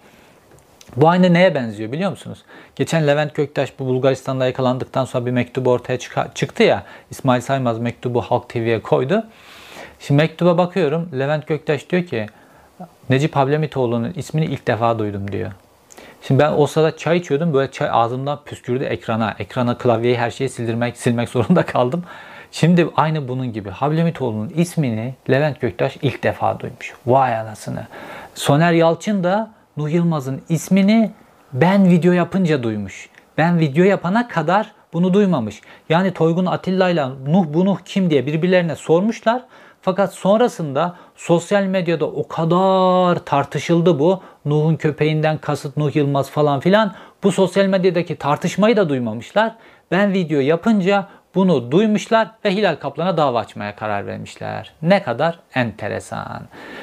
Speaker 1: Bu aynı neye benziyor biliyor musunuz? Geçen Levent Göktaş bu Bulgaristan'da yakalandıktan sonra bir mektubu ortaya çıktı ya. İsmail Saymaz mektubu Halk TV'ye koydu. Şimdi mektuba bakıyorum. Levent Göktaş diyor ki Necip Hablemitoğlu'nun ismini ilk defa duydum diyor. Şimdi ben o sırada çay içiyordum. Böyle çay ağzımdan püskürdü ekrana. Ekrana, klavyeyi, her şeyi sildirmek, silmek [laughs] zorunda kaldım. Şimdi aynı bunun gibi. Hablemitoğlu'nun ismini Levent Göktaş ilk defa duymuş. Vay anasını. Soner Yalçın da Nuh Yılmaz'ın ismini ben video yapınca duymuş. Ben video yapana kadar bunu duymamış. Yani Toygun Atilla ile Nuh bu Nuh kim diye birbirlerine sormuşlar. Fakat sonrasında sosyal medyada o kadar tartışıldı bu. Nuh'un köpeğinden kasıt Nuh Yılmaz falan filan. Bu sosyal medyadaki tartışmayı da duymamışlar. Ben video yapınca bunu duymuşlar ve Hilal Kaplan'a dava açmaya karar vermişler. Ne kadar enteresan.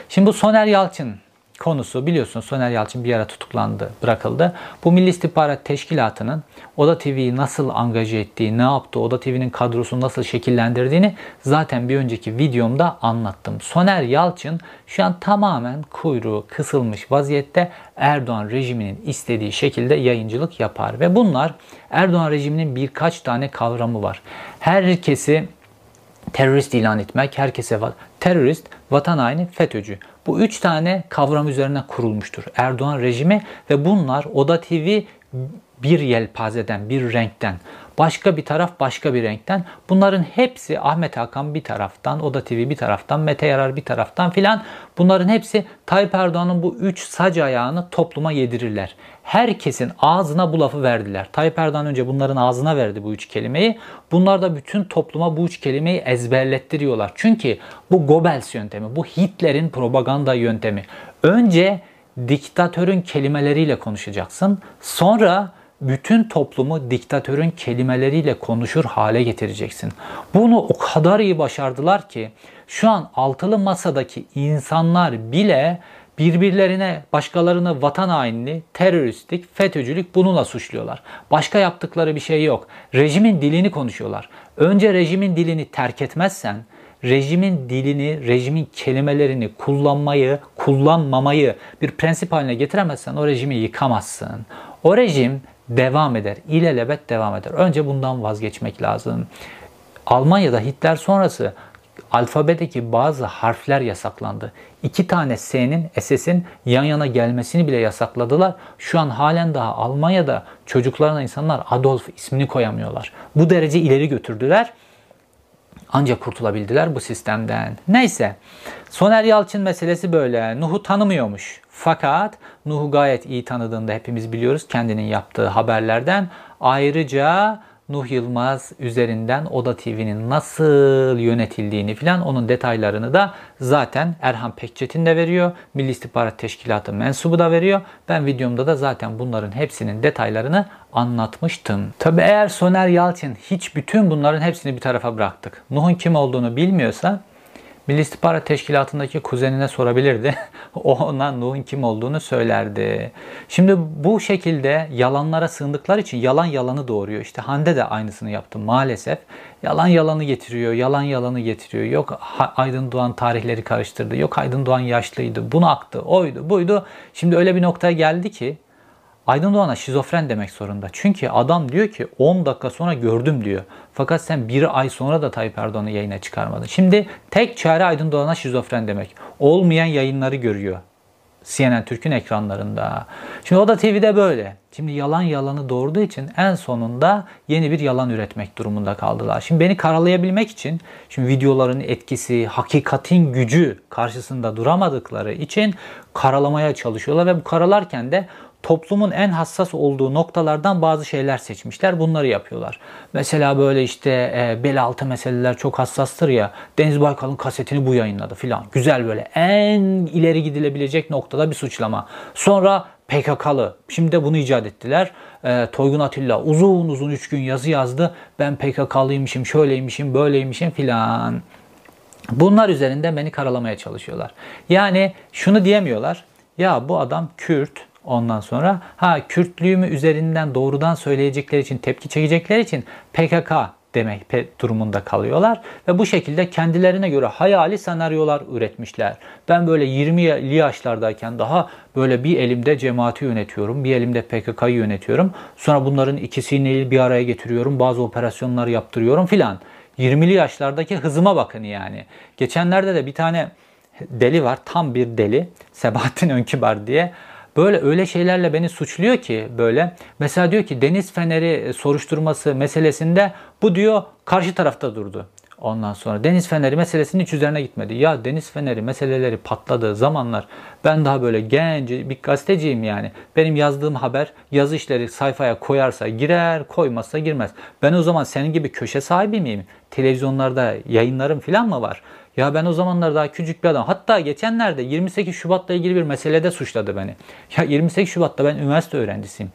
Speaker 1: Şimdi bu Soner Yalçın konusu biliyorsun Soner Yalçın bir ara tutuklandı, bırakıldı. Bu Milli İstihbarat Teşkilatı'nın Oda TV'yi nasıl angaje ettiği, ne yaptı, Oda TV'nin kadrosunu nasıl şekillendirdiğini zaten bir önceki videomda anlattım. Soner Yalçın şu an tamamen kuyruğu kısılmış vaziyette Erdoğan rejiminin istediği şekilde yayıncılık yapar. Ve bunlar Erdoğan rejiminin birkaç tane kavramı var. Herkesi terörist ilan etmek, herkese terörist, vatan haini, FETÖ'cü. Bu üç tane kavram üzerine kurulmuştur Erdoğan rejimi ve bunlar Oda TV bir yelpazeden, bir renkten, başka bir taraf başka bir renkten. Bunların hepsi Ahmet Hakan bir taraftan, Oda TV bir taraftan, Mete Yarar bir taraftan filan. Bunların hepsi Tayyip Erdoğan'ın bu üç sac ayağını topluma yedirirler. Herkesin ağzına bu lafı verdiler. Tayyip Erdoğan önce bunların ağzına verdi bu üç kelimeyi. Bunlar da bütün topluma bu üç kelimeyi ezberlettiriyorlar. Çünkü bu Goebbels yöntemi, bu Hitler'in propaganda yöntemi. Önce diktatörün kelimeleriyle konuşacaksın. Sonra bütün toplumu diktatörün kelimeleriyle konuşur hale getireceksin. Bunu o kadar iyi başardılar ki şu an altılı masadaki insanlar bile birbirlerine başkalarını vatan hainliği, teröristlik, FETÖ'cülük bununla suçluyorlar. Başka yaptıkları bir şey yok. Rejimin dilini konuşuyorlar. Önce rejimin dilini terk etmezsen, rejimin dilini, rejimin kelimelerini kullanmayı, kullanmamayı bir prensip haline getiremezsen o rejimi yıkamazsın. O rejim devam eder. İlelebet devam eder. Önce bundan vazgeçmek lazım. Almanya'da Hitler sonrası alfabedeki bazı harfler yasaklandı. İki tane S'nin, S'in yan yana gelmesini bile yasakladılar. Şu an halen daha Almanya'da çocuklarına insanlar Adolf ismini koyamıyorlar. Bu derece ileri götürdüler. Ancak kurtulabildiler bu sistemden. Neyse. Soner Yalçın meselesi böyle. Nuh'u tanımıyormuş. Fakat Nuh'u gayet iyi tanıdığında hepimiz biliyoruz kendinin yaptığı haberlerden. Ayrıca Nuh Yılmaz üzerinden Oda TV'nin nasıl yönetildiğini filan onun detaylarını da zaten Erhan Pekçetin de veriyor. Milli İstihbarat Teşkilatı mensubu da veriyor. Ben videomda da zaten bunların hepsinin detaylarını anlatmıştım. Tabi eğer Soner Yalçın hiç bütün bunların hepsini bir tarafa bıraktık. Nuh'un kim olduğunu bilmiyorsa Milli İstihbarat Teşkilatı'ndaki kuzenine sorabilirdi. [laughs] o ona Nuh'un kim olduğunu söylerdi. Şimdi bu şekilde yalanlara sığındıkları için yalan yalanı doğuruyor. İşte Hande de aynısını yaptı maalesef. Yalan yalanı getiriyor, yalan yalanı getiriyor. Yok Aydın Doğan tarihleri karıştırdı. Yok Aydın Doğan yaşlıydı, bunu aktı, oydu, buydu. Şimdi öyle bir noktaya geldi ki Aydın Doğan'a şizofren demek zorunda. Çünkü adam diyor ki 10 dakika sonra gördüm diyor. Fakat sen bir ay sonra da Tayyip Erdoğan'ı yayına çıkarmadın. Şimdi tek çare Aydın Doğan'a şizofren demek. Olmayan yayınları görüyor. CNN Türk'ün ekranlarında. Şimdi o da TV'de böyle. Şimdi yalan yalanı doğurduğu için en sonunda yeni bir yalan üretmek durumunda kaldılar. Şimdi beni karalayabilmek için şimdi videoların etkisi, hakikatin gücü karşısında duramadıkları için karalamaya çalışıyorlar ve bu karalarken de toplumun en hassas olduğu noktalardan bazı şeyler seçmişler. Bunları yapıyorlar. Mesela böyle işte e, bel altı meseleler çok hassastır ya. Deniz Baykal'ın kasetini bu yayınladı filan. Güzel böyle en ileri gidilebilecek noktada bir suçlama. Sonra PKK'lı. Şimdi de bunu icat ettiler. E, Toygun Atilla uzun uzun 3 gün yazı yazdı. Ben PKK'lıymışım, şöyleymişim, böyleymişim filan. Bunlar üzerinde beni karalamaya çalışıyorlar. Yani şunu diyemiyorlar. Ya bu adam Kürt, Ondan sonra ha Kürtlüğümü üzerinden doğrudan söyleyecekleri için, tepki çekecekleri için PKK demek durumunda kalıyorlar ve bu şekilde kendilerine göre hayali senaryolar üretmişler. Ben böyle 20'li yaşlardayken daha böyle bir elimde cemaati yönetiyorum, bir elimde PKK'yı yönetiyorum. Sonra bunların ikisini bir araya getiriyorum, bazı operasyonlar yaptırıyorum filan. 20'li yaşlardaki hızıma bakın yani. Geçenlerde de bir tane deli var, tam bir deli. Sebahattin Önkibar diye. Böyle öyle şeylerle beni suçluyor ki böyle. Mesela diyor ki deniz feneri soruşturması meselesinde bu diyor karşı tarafta durdu. Ondan sonra deniz feneri meselesinin hiç üzerine gitmedi. Ya deniz feneri meseleleri patladığı zamanlar ben daha böyle genç bir gazeteciyim yani. Benim yazdığım haber yazı işleri sayfaya koyarsa girer, koymazsa girmez. Ben o zaman senin gibi köşe sahibi miyim? Televizyonlarda yayınlarım falan mı var? Ya ben o zamanlar daha küçük bir adam. Hatta geçenlerde 28 Şubat'la ilgili bir meselede suçladı beni. Ya 28 Şubat'ta ben üniversite öğrencisiyim.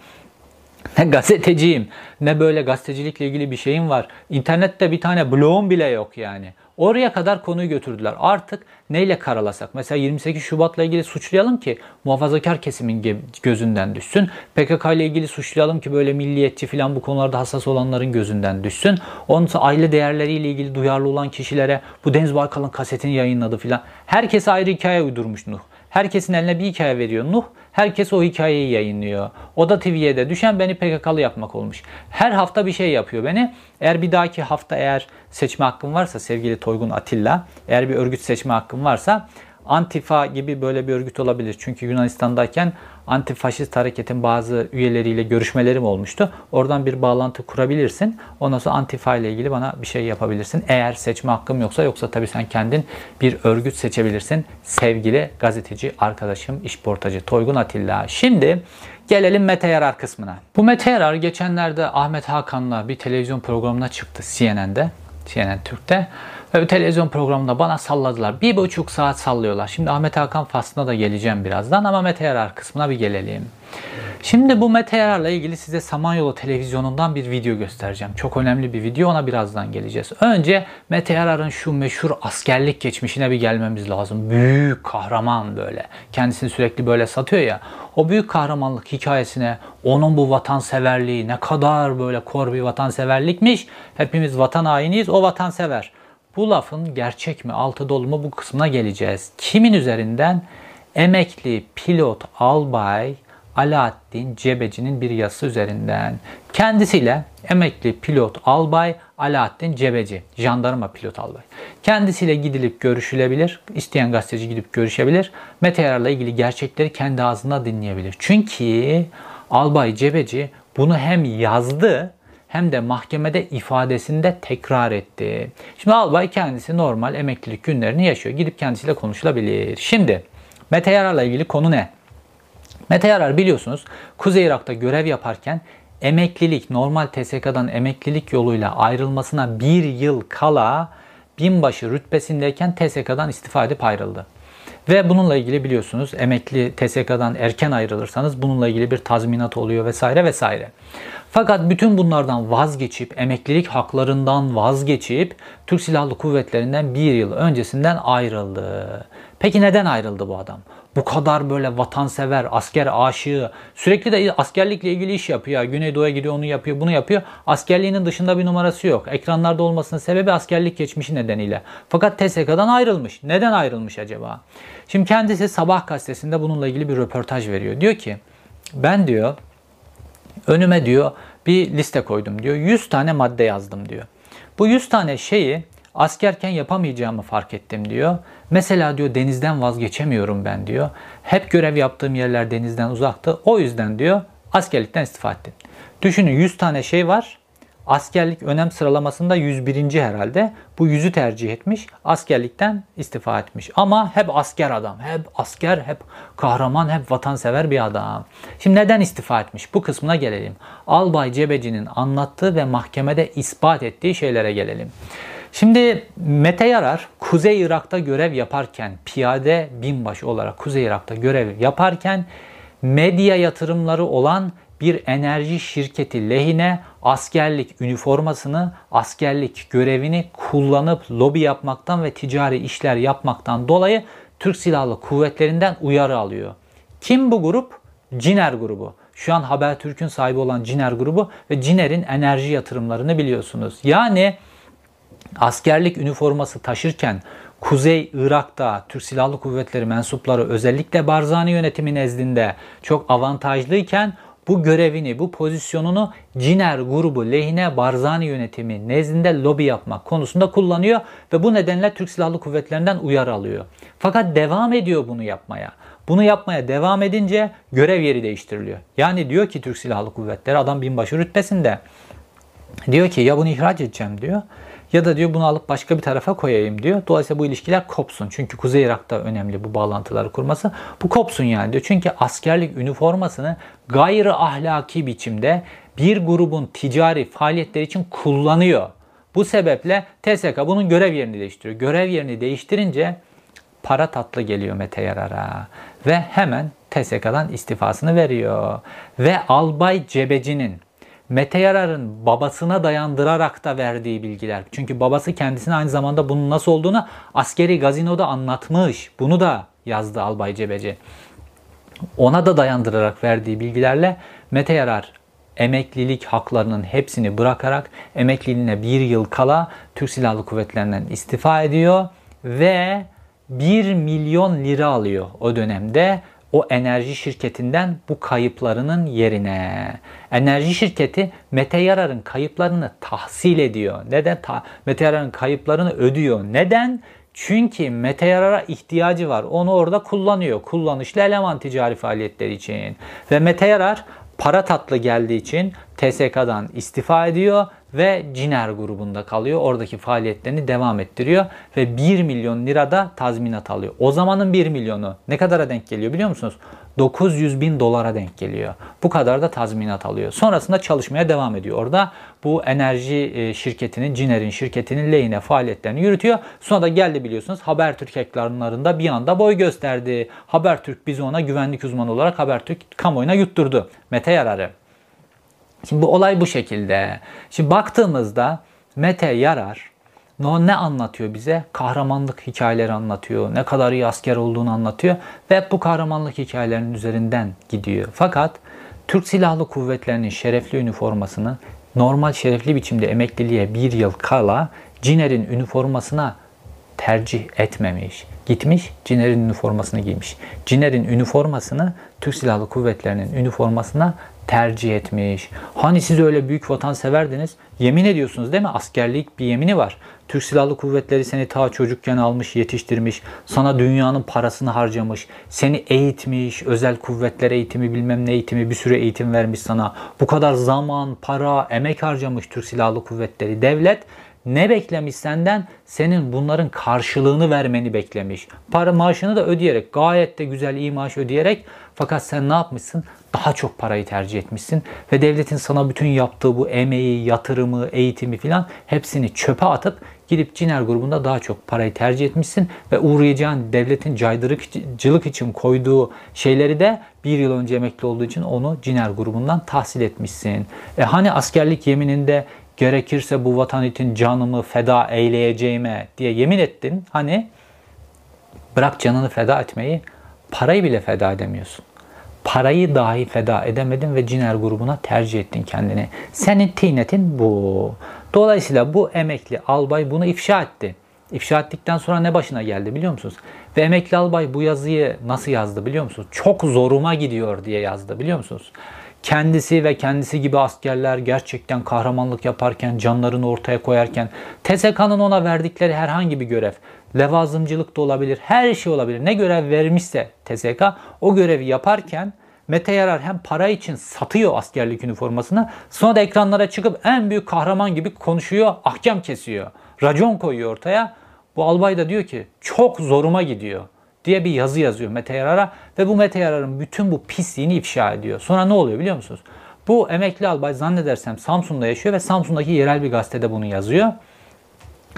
Speaker 1: Ne gazeteciyim, ne böyle gazetecilikle ilgili bir şeyim var. İnternette bir tane blogum bile yok yani. Oraya kadar konuyu götürdüler. Artık neyle karalasak? Mesela 28 Şubat'la ilgili suçlayalım ki muhafazakar kesimin gözünden düşsün. PKK ile ilgili suçlayalım ki böyle milliyetçi falan bu konularda hassas olanların gözünden düşsün. Onun aile değerleriyle ilgili duyarlı olan kişilere bu Deniz Baykal'ın kasetini yayınladı filan. Herkes ayrı hikaye uydurmuş Nuh. Herkesin eline bir hikaye veriyor Nuh. Herkes o hikayeyi yayınlıyor. O da TV'ye de düşen beni PKK'lı yapmak olmuş. Her hafta bir şey yapıyor beni. Eğer bir dahaki hafta eğer seçme hakkım varsa sevgili Toygun Atilla, eğer bir örgüt seçme hakkım varsa Antifa gibi böyle bir örgüt olabilir. Çünkü Yunanistan'dayken antifaşist hareketin bazı üyeleriyle görüşmelerim olmuştu. Oradan bir bağlantı kurabilirsin. Ondan sonra Antifa ile ilgili bana bir şey yapabilirsin. Eğer seçme hakkım yoksa yoksa tabii sen kendin bir örgüt seçebilirsin. Sevgili gazeteci arkadaşım, işportacı Toygun Atilla. Şimdi Gelelim Mete Yarar kısmına. Bu Mete Yarar geçenlerde Ahmet Hakan'la bir televizyon programına çıktı CNN'de. CNN Türk'te. Televizyon programında bana salladılar. Bir buçuk saat sallıyorlar. Şimdi Ahmet Hakan faslına da geleceğim birazdan ama Mete Yarar kısmına bir gelelim. Şimdi bu Mete Yarar'la ilgili size Samanyolu televizyonundan bir video göstereceğim. Çok önemli bir video ona birazdan geleceğiz. Önce Mete Yarar'ın şu meşhur askerlik geçmişine bir gelmemiz lazım. Büyük kahraman böyle. Kendisini sürekli böyle satıyor ya. O büyük kahramanlık hikayesine onun bu vatanseverliği ne kadar böyle kor bir vatanseverlikmiş. Hepimiz vatan hainiyiz o vatansever. Bu lafın gerçek mi, altı dolu mu bu kısmına geleceğiz. Kimin üzerinden? Emekli pilot albay Alaaddin Cebeci'nin bir yazısı üzerinden. Kendisiyle emekli pilot albay Alaaddin Cebeci, jandarma pilot albay. Kendisiyle gidilip görüşülebilir. İsteyen gazeteci gidip görüşebilir. Meteorlarla ilgili gerçekleri kendi ağzında dinleyebilir. Çünkü albay Cebeci bunu hem yazdı hem de mahkemede ifadesinde tekrar etti. Şimdi albay kendisi normal emeklilik günlerini yaşıyor. Gidip kendisiyle konuşulabilir. Şimdi Mete Yarar'la ilgili konu ne? Mete Yarar biliyorsunuz Kuzey Irak'ta görev yaparken emeklilik, normal TSK'dan emeklilik yoluyla ayrılmasına bir yıl kala binbaşı rütbesindeyken TSK'dan istifa edip ayrıldı. Ve bununla ilgili biliyorsunuz emekli TSK'dan erken ayrılırsanız bununla ilgili bir tazminat oluyor vesaire vesaire. Fakat bütün bunlardan vazgeçip, emeklilik haklarından vazgeçip Türk Silahlı Kuvvetleri'nden bir yıl öncesinden ayrıldı. Peki neden ayrıldı bu adam? Bu kadar böyle vatansever, asker aşığı, sürekli de askerlikle ilgili iş yapıyor. Güneydoğu'ya gidiyor, onu yapıyor, bunu yapıyor. Askerliğinin dışında bir numarası yok. Ekranlarda olmasının sebebi askerlik geçmişi nedeniyle. Fakat TSK'dan ayrılmış. Neden ayrılmış acaba? Şimdi kendisi Sabah gazetesinde bununla ilgili bir röportaj veriyor. Diyor ki ben diyor önüme diyor bir liste koydum diyor. 100 tane madde yazdım diyor. Bu 100 tane şeyi askerken yapamayacağımı fark ettim diyor. Mesela diyor denizden vazgeçemiyorum ben diyor. Hep görev yaptığım yerler denizden uzaktı. O yüzden diyor askerlikten istifa ettim. Düşünün 100 tane şey var. Askerlik önem sıralamasında 101. herhalde. Bu yüzü tercih etmiş. Askerlikten istifa etmiş. Ama hep asker adam. Hep asker, hep kahraman, hep vatansever bir adam. Şimdi neden istifa etmiş? Bu kısmına gelelim. Albay Cebeci'nin anlattığı ve mahkemede ispat ettiği şeylere gelelim. Şimdi Mete Yarar Kuzey Irak'ta görev yaparken piyade binbaşı olarak Kuzey Irak'ta görev yaparken medya yatırımları olan bir enerji şirketi lehine askerlik üniformasını, askerlik görevini kullanıp lobi yapmaktan ve ticari işler yapmaktan dolayı Türk Silahlı Kuvvetlerinden uyarı alıyor. Kim bu grup? Ciner grubu. Şu an Habertürk'ün sahibi olan Ciner grubu ve Ciner'in enerji yatırımlarını biliyorsunuz. Yani askerlik üniforması taşırken Kuzey Irak'ta Türk Silahlı Kuvvetleri mensupları özellikle Barzani yönetimi nezdinde çok avantajlıyken bu görevini, bu pozisyonunu Ciner grubu lehine Barzani yönetimi nezdinde lobi yapmak konusunda kullanıyor ve bu nedenle Türk Silahlı Kuvvetleri'nden uyarı alıyor. Fakat devam ediyor bunu yapmaya. Bunu yapmaya devam edince görev yeri değiştiriliyor. Yani diyor ki Türk Silahlı Kuvvetleri adam binbaşı rütbesinde diyor ki ya bunu ihraç edeceğim diyor. Ya da diyor bunu alıp başka bir tarafa koyayım diyor. Dolayısıyla bu ilişkiler kopsun. Çünkü Kuzey Irak'ta önemli bu bağlantıları kurması. Bu kopsun yani diyor. Çünkü askerlik üniformasını gayri ahlaki biçimde bir grubun ticari faaliyetleri için kullanıyor. Bu sebeple TSK bunun görev yerini değiştiriyor. Görev yerini değiştirince para tatlı geliyor Mete Yarar'a. Ve hemen TSK'dan istifasını veriyor. Ve Albay Cebeci'nin Mete Yarar'ın babasına dayandırarak da verdiği bilgiler. Çünkü babası kendisine aynı zamanda bunun nasıl olduğunu askeri gazinoda anlatmış. Bunu da yazdı Albay Cebeci. Ona da dayandırarak verdiği bilgilerle Mete Yarar emeklilik haklarının hepsini bırakarak emekliliğine bir yıl kala Türk Silahlı Kuvvetleri'nden istifa ediyor ve 1 milyon lira alıyor o dönemde o enerji şirketinden bu kayıplarının yerine. Enerji şirketi Mete Yarar'ın kayıplarını tahsil ediyor. Neden? Ta Mete Yarar'ın kayıplarını ödüyor. Neden? Çünkü Mete Yarar'a ihtiyacı var. Onu orada kullanıyor. Kullanışlı eleman ticari faaliyetleri için. Ve Mete Yarar para tatlı geldiği için TSK'dan istifa ediyor ve Ciner grubunda kalıyor. Oradaki faaliyetlerini devam ettiriyor ve 1 milyon lirada tazminat alıyor. O zamanın 1 milyonu ne kadara denk geliyor biliyor musunuz? 900 bin dolara denk geliyor. Bu kadar da tazminat alıyor. Sonrasında çalışmaya devam ediyor. Orada bu enerji e, şirketinin, Ciner'in şirketinin lehine faaliyetlerini yürütüyor. Sonra da geldi biliyorsunuz Habertürk ekranlarında bir anda boy gösterdi. Habertürk bizi ona güvenlik uzmanı olarak Habertürk kamuoyuna yutturdu. Mete Yarar'ı. Şimdi bu olay bu şekilde. Şimdi baktığımızda Mete Yarar ne anlatıyor bize? Kahramanlık hikayeleri anlatıyor. Ne kadar iyi asker olduğunu anlatıyor. Ve bu kahramanlık hikayelerinin üzerinden gidiyor. Fakat Türk Silahlı Kuvvetleri'nin şerefli üniformasını normal şerefli biçimde emekliliğe bir yıl kala Ciner'in üniformasına tercih etmemiş. Gitmiş Ciner'in üniformasını giymiş. Ciner'in üniformasını Türk Silahlı Kuvvetleri'nin üniformasına tercih etmiş. Hani siz öyle büyük vatan severdiniz? Yemin ediyorsunuz değil mi? Askerlik bir yemini var. Türk Silahlı Kuvvetleri seni ta çocukken almış, yetiştirmiş. Sana dünyanın parasını harcamış. Seni eğitmiş, özel kuvvetler eğitimi bilmem ne eğitimi bir sürü eğitim vermiş sana. Bu kadar zaman, para, emek harcamış Türk Silahlı Kuvvetleri. Devlet ne beklemiş senden? Senin bunların karşılığını vermeni beklemiş. Para maaşını da ödeyerek, gayet de güzel iyi maaş ödeyerek fakat sen ne yapmışsın? Daha çok parayı tercih etmişsin ve devletin sana bütün yaptığı bu emeği, yatırımı, eğitimi filan hepsini çöpe atıp gidip Ciner grubunda daha çok parayı tercih etmişsin ve uğrayacağın devletin caydırıcılık için koyduğu şeyleri de bir yıl önce emekli olduğu için onu Ciner grubundan tahsil etmişsin. E hani askerlik yemininde gerekirse bu vatan için canımı feda eyleyeceğime diye yemin ettin. Hani bırak canını feda etmeyi parayı bile feda edemiyorsun. Parayı dahi feda edemedin ve Ciner grubuna tercih ettin kendini. Senin tiynetin bu. Dolayısıyla bu emekli albay bunu ifşa etti. İfşa ettikten sonra ne başına geldi biliyor musunuz? Ve emekli albay bu yazıyı nasıl yazdı biliyor musunuz? Çok zoruma gidiyor diye yazdı biliyor musunuz? kendisi ve kendisi gibi askerler gerçekten kahramanlık yaparken, canlarını ortaya koyarken, TSK'nın ona verdikleri herhangi bir görev, levazımcılık da olabilir, her şey olabilir. Ne görev vermişse TSK o görevi yaparken Mete Yarar hem para için satıyor askerlik üniformasını sonra da ekranlara çıkıp en büyük kahraman gibi konuşuyor, ahkam kesiyor. Racon koyuyor ortaya. Bu albay da diyor ki çok zoruma gidiyor diye bir yazı yazıyor Mete Yarar'a ve bu Mete Yarar'ın bütün bu pisliğini ifşa ediyor. Sonra ne oluyor biliyor musunuz? Bu emekli albay zannedersem Samsun'da yaşıyor ve Samsun'daki yerel bir gazetede bunu yazıyor.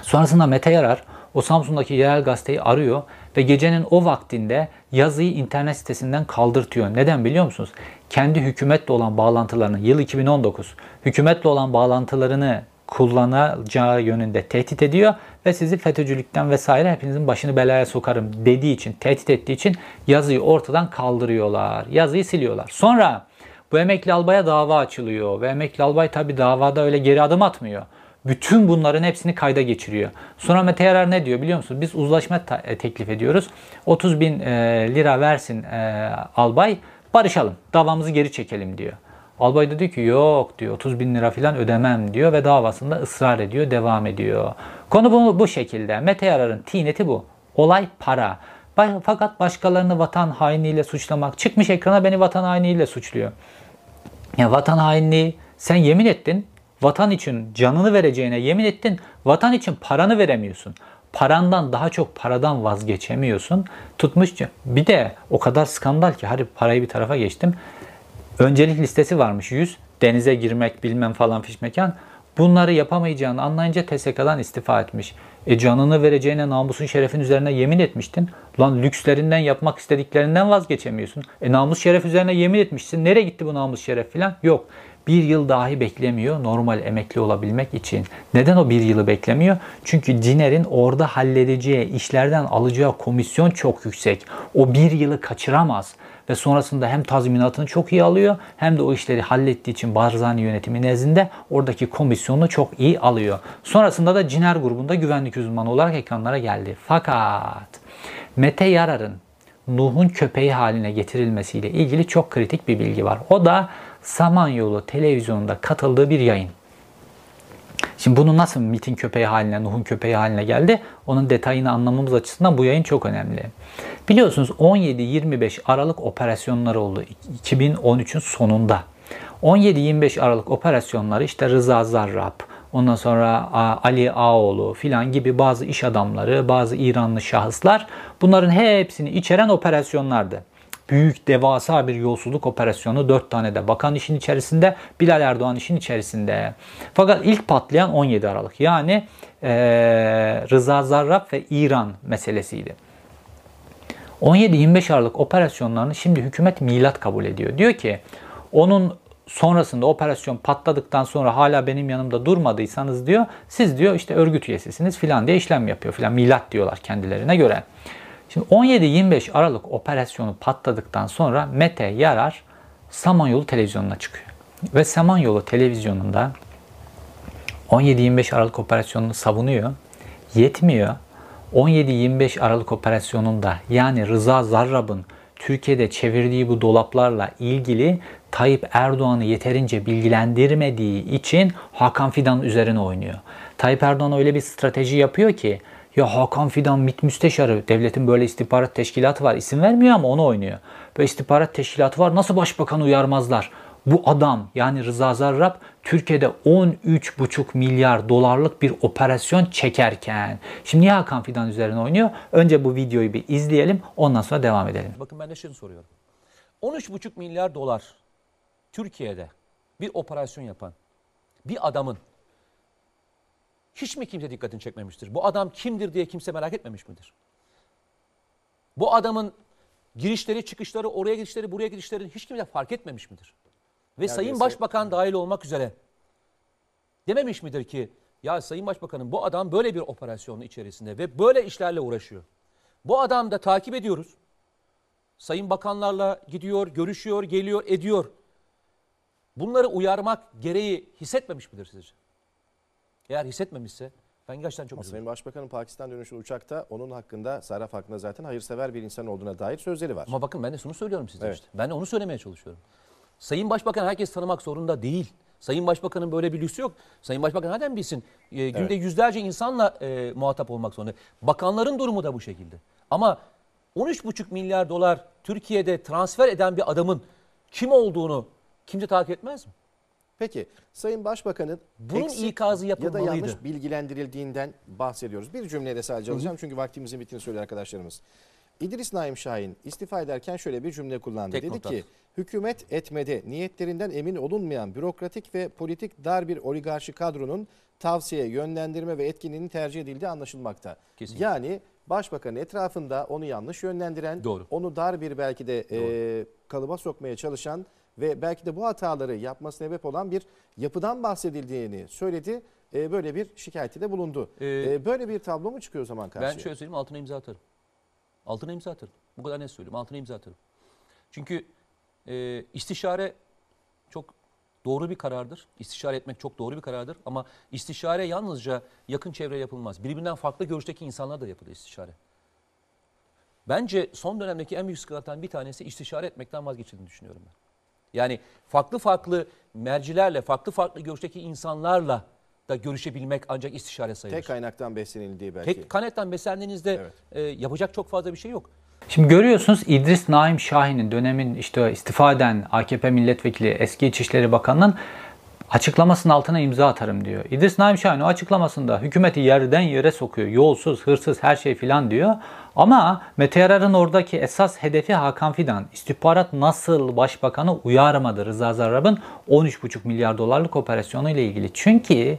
Speaker 1: Sonrasında Mete Yarar o Samsun'daki yerel gazeteyi arıyor ve gecenin o vaktinde yazıyı internet sitesinden kaldırtıyor. Neden biliyor musunuz? Kendi hükümetle olan bağlantılarını, yıl 2019, hükümetle olan bağlantılarını kullanacağı yönünde tehdit ediyor ve sizi FETÖ'cülükten vesaire hepinizin başını belaya sokarım dediği için, tehdit ettiği için yazıyı ortadan kaldırıyorlar. Yazıyı siliyorlar. Sonra bu emekli albaya dava açılıyor ve emekli albay tabi davada öyle geri adım atmıyor. Bütün bunların hepsini kayda geçiriyor. Sonra Mete Yarar ne diyor biliyor musunuz? Biz uzlaşma e, teklif ediyoruz. 30 bin e, lira versin e, albay barışalım davamızı geri çekelim diyor. Albay da diyor ki yok diyor 30 bin lira falan ödemem diyor ve davasında ısrar ediyor devam ediyor. Konu bu, bu şekilde. Mete Yarar'ın tineti bu. Olay para. Fakat başkalarını vatan hainliğiyle suçlamak. Çıkmış ekrana beni vatan hainliğiyle suçluyor. Ya vatan hainliği sen yemin ettin. Vatan için canını vereceğine yemin ettin. Vatan için paranı veremiyorsun. Parandan daha çok paradan vazgeçemiyorsun. Tutmuşça. Bir de o kadar skandal ki hadi parayı bir tarafa geçtim. Öncelik listesi varmış 100. Denize girmek bilmem falan fiş mekan. Bunları yapamayacağını anlayınca TSK'dan istifa etmiş. E canını vereceğine namusun şerefin üzerine yemin etmiştin. Lan lükslerinden yapmak istediklerinden vazgeçemiyorsun. E namus şeref üzerine yemin etmişsin. Nereye gitti bu namus şeref filan? Yok. Bir yıl dahi beklemiyor normal emekli olabilmek için. Neden o bir yılı beklemiyor? Çünkü Ciner'in orada halledeceği işlerden alacağı komisyon çok yüksek. O bir yılı kaçıramaz ve sonrasında hem tazminatını çok iyi alıyor hem de o işleri hallettiği için Barzani yönetimi nezdinde oradaki komisyonu çok iyi alıyor. Sonrasında da Ciner grubunda güvenlik uzmanı olarak ekranlara geldi. Fakat Mete Yarar'ın Nuh'un köpeği haline getirilmesiyle ilgili çok kritik bir bilgi var. O da Samanyolu televizyonunda katıldığı bir yayın. Şimdi bunu nasıl MIT'in köpeği haline, Nuh'un köpeği haline geldi? Onun detayını anlamamız açısından bu yayın çok önemli. Biliyorsunuz 17-25 Aralık operasyonları oldu 2013'ün sonunda. 17-25 Aralık operasyonları işte Rıza Zarrab, ondan sonra Ali Ağoğlu filan gibi bazı iş adamları, bazı İranlı şahıslar bunların hepsini içeren operasyonlardı büyük devasa bir yolsuzluk operasyonu. Dört tane de bakan işin içerisinde. Bilal Erdoğan işin içerisinde. Fakat ilk patlayan 17 Aralık. Yani e, Rıza Zarrab ve İran meselesiydi. 17-25 Aralık operasyonlarını şimdi hükümet milat kabul ediyor. Diyor ki onun sonrasında operasyon patladıktan sonra hala benim yanımda durmadıysanız diyor siz diyor işte örgüt üyesisiniz filan diye işlem yapıyor filan milat diyorlar kendilerine göre. Şimdi 17-25 Aralık operasyonu patladıktan sonra Mete Yarar Samanyolu televizyonuna çıkıyor. Ve Samanyolu televizyonunda 17-25 Aralık operasyonunu savunuyor. Yetmiyor. 17-25 Aralık operasyonunda yani Rıza Zarrab'ın Türkiye'de çevirdiği bu dolaplarla ilgili Tayyip Erdoğan'ı yeterince bilgilendirmediği için Hakan Fidan üzerine oynuyor. Tayyip Erdoğan öyle bir strateji yapıyor ki ya Hakan Fidan MİT müsteşarı. Devletin böyle istihbarat teşkilatı var. İsim vermiyor ama onu oynuyor. Böyle istihbarat teşkilatı var. Nasıl başbakanı uyarmazlar? Bu adam yani Rıza Zarrab Türkiye'de 13,5 milyar dolarlık bir operasyon çekerken. Şimdi niye Hakan Fidan üzerine oynuyor? Önce bu videoyu bir izleyelim ondan sonra devam edelim.
Speaker 2: Bakın ben de şunu soruyorum. 13,5 milyar dolar Türkiye'de bir operasyon yapan bir adamın hiç mi kimse dikkatini çekmemiştir? Bu adam kimdir diye kimse merak etmemiş midir? Bu adamın girişleri, çıkışları, oraya gidişleri, buraya gidişleri hiç kimse fark etmemiş midir? Ve Neredeyse, Sayın Başbakan dahil olmak üzere dememiş midir ki ya Sayın Başbakanım bu adam böyle bir operasyonun içerisinde ve böyle işlerle uğraşıyor. Bu adam da takip ediyoruz. Sayın bakanlarla gidiyor, görüşüyor, geliyor, ediyor. Bunları uyarmak gereği hissetmemiş midir sizce? Eğer hissetmemişse ben gerçekten çok
Speaker 3: üzüldüm. Sayın Başbakanın Pakistan dönüşü uçakta onun hakkında Saraf hakkında zaten hayırsever bir insan olduğuna dair sözleri var.
Speaker 2: Ama bakın ben de şunu söylüyorum size evet. işte. Ben de onu söylemeye çalışıyorum. Sayın Başbakan herkes tanımak zorunda değil. Sayın Başbakanın böyle bir lüksü yok. Sayın Başbakan neden bilsin? E, günde evet. yüzlerce insanla e, muhatap olmak zorunda. Bakanların durumu da bu şekilde. Ama 13,5 milyar dolar Türkiye'de transfer eden bir adamın kim olduğunu kimse takip etmez mi?
Speaker 3: Peki Sayın Başbakan'ın
Speaker 2: bunun ikazı yapılmalıydı.
Speaker 3: Ya da yanlış bilgilendirildiğinden bahsediyoruz. Bir cümlede sadece alacağım çünkü vaktimizin bittiğini söylüyor arkadaşlarımız. İdris Naim Şahin istifa ederken şöyle bir cümle kullandı. Tek Dedi notat. ki hükümet etmede niyetlerinden emin olunmayan bürokratik ve politik dar bir oligarşi kadronun tavsiye, yönlendirme ve etkinliğini tercih edildiği anlaşılmakta. Kesinlikle. Yani başbakanın etrafında onu yanlış yönlendiren, Doğru. onu dar bir belki de e, kalıba sokmaya çalışan ve belki de bu hataları yapmasına sebep olan bir yapıdan bahsedildiğini söyledi. E, böyle bir şikayeti de bulundu. Ee, e, böyle bir tablo mu çıkıyor o zaman karşıya?
Speaker 2: Ben şöyle söyleyeyim altına imza atarım. Altına imza atarım. Bu kadar ne söyleyeyim altına imza atarım. Çünkü e, istişare çok doğru bir karardır. İstişare etmek çok doğru bir karardır. Ama istişare yalnızca yakın çevre yapılmaz. Birbirinden farklı görüşteki insanlar da yapılır istişare. Bence son dönemdeki en büyük sıkıntılardan bir tanesi istişare etmekten vazgeçildiğini düşünüyorum ben. Yani farklı farklı mercilerle, farklı farklı görüşteki insanlarla da görüşebilmek ancak istişare sayılır.
Speaker 3: Tek kaynaktan beslenildiği belki.
Speaker 2: Tek kaynaktan beslendiğinizde evet. e, yapacak çok fazla bir şey yok.
Speaker 1: Şimdi görüyorsunuz İdris Naim Şahin'in dönemin işte istifa eden AKP milletvekili eski İçişleri Bakanı'nın açıklamasının altına imza atarım diyor. İdris Naim Şahin o açıklamasında hükümeti yerden yere sokuyor. Yolsuz, hırsız her şey filan diyor. Ama Mete Yarar'ın oradaki esas hedefi Hakan Fidan. İstihbarat nasıl başbakanı uyarmadı Rıza Zarrab'ın 13,5 milyar dolarlık operasyonu ile ilgili. Çünkü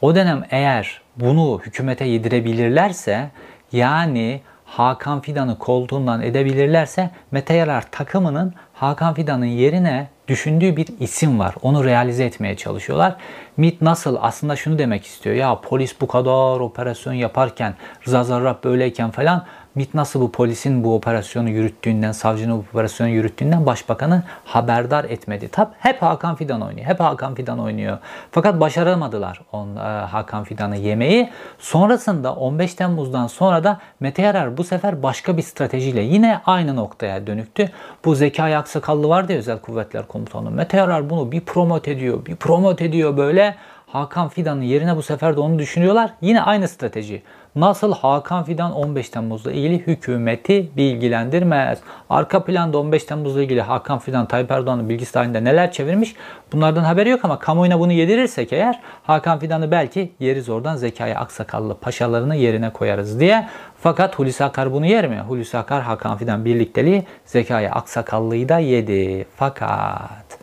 Speaker 1: o dönem eğer bunu hükümete yedirebilirlerse yani Hakan Fidan'ı koltuğundan edebilirlerse Mete Yarar takımının Hakan Fidan'ın yerine düşündüğü bir isim var. Onu realize etmeye çalışıyorlar. MIT nasıl aslında şunu demek istiyor. Ya polis bu kadar operasyon yaparken Rıza Zarrab böyleyken falan MİT nasıl bu polisin bu operasyonu yürüttüğünden, savcının bu operasyonu yürüttüğünden başbakanı haberdar etmedi. Tab hep Hakan Fidan oynuyor. Hep Hakan Fidan oynuyor. Fakat başaramadılar on, e, Hakan Fidan'ı yemeyi. Sonrasında 15 Temmuz'dan sonra da Mete Yarar bu sefer başka bir stratejiyle yine aynı noktaya dönüktü. Bu Zekai Aksakallı vardı ya Özel Kuvvetler Komutanı. Mete Yarar bunu bir promote ediyor, bir promote ediyor böyle. Hakan Fidan'ın yerine bu sefer de onu düşünüyorlar. Yine aynı strateji. Nasıl Hakan Fidan 15 Temmuz'la ilgili hükümeti bilgilendirmez. Arka planda 15 Temmuz'la ilgili Hakan Fidan Tayyip Erdoğan'ın bilgisi dahilinde neler çevirmiş bunlardan haberi yok ama kamuoyuna bunu yedirirsek eğer Hakan Fidan'ı belki yeriz oradan Zekai Aksakallı paşalarını yerine koyarız diye. Fakat Hulusi Akar bunu yer mi? Hulusi Akar Hakan Fidan birlikteliği Zekai Aksakallı'yı da yedi. Fakat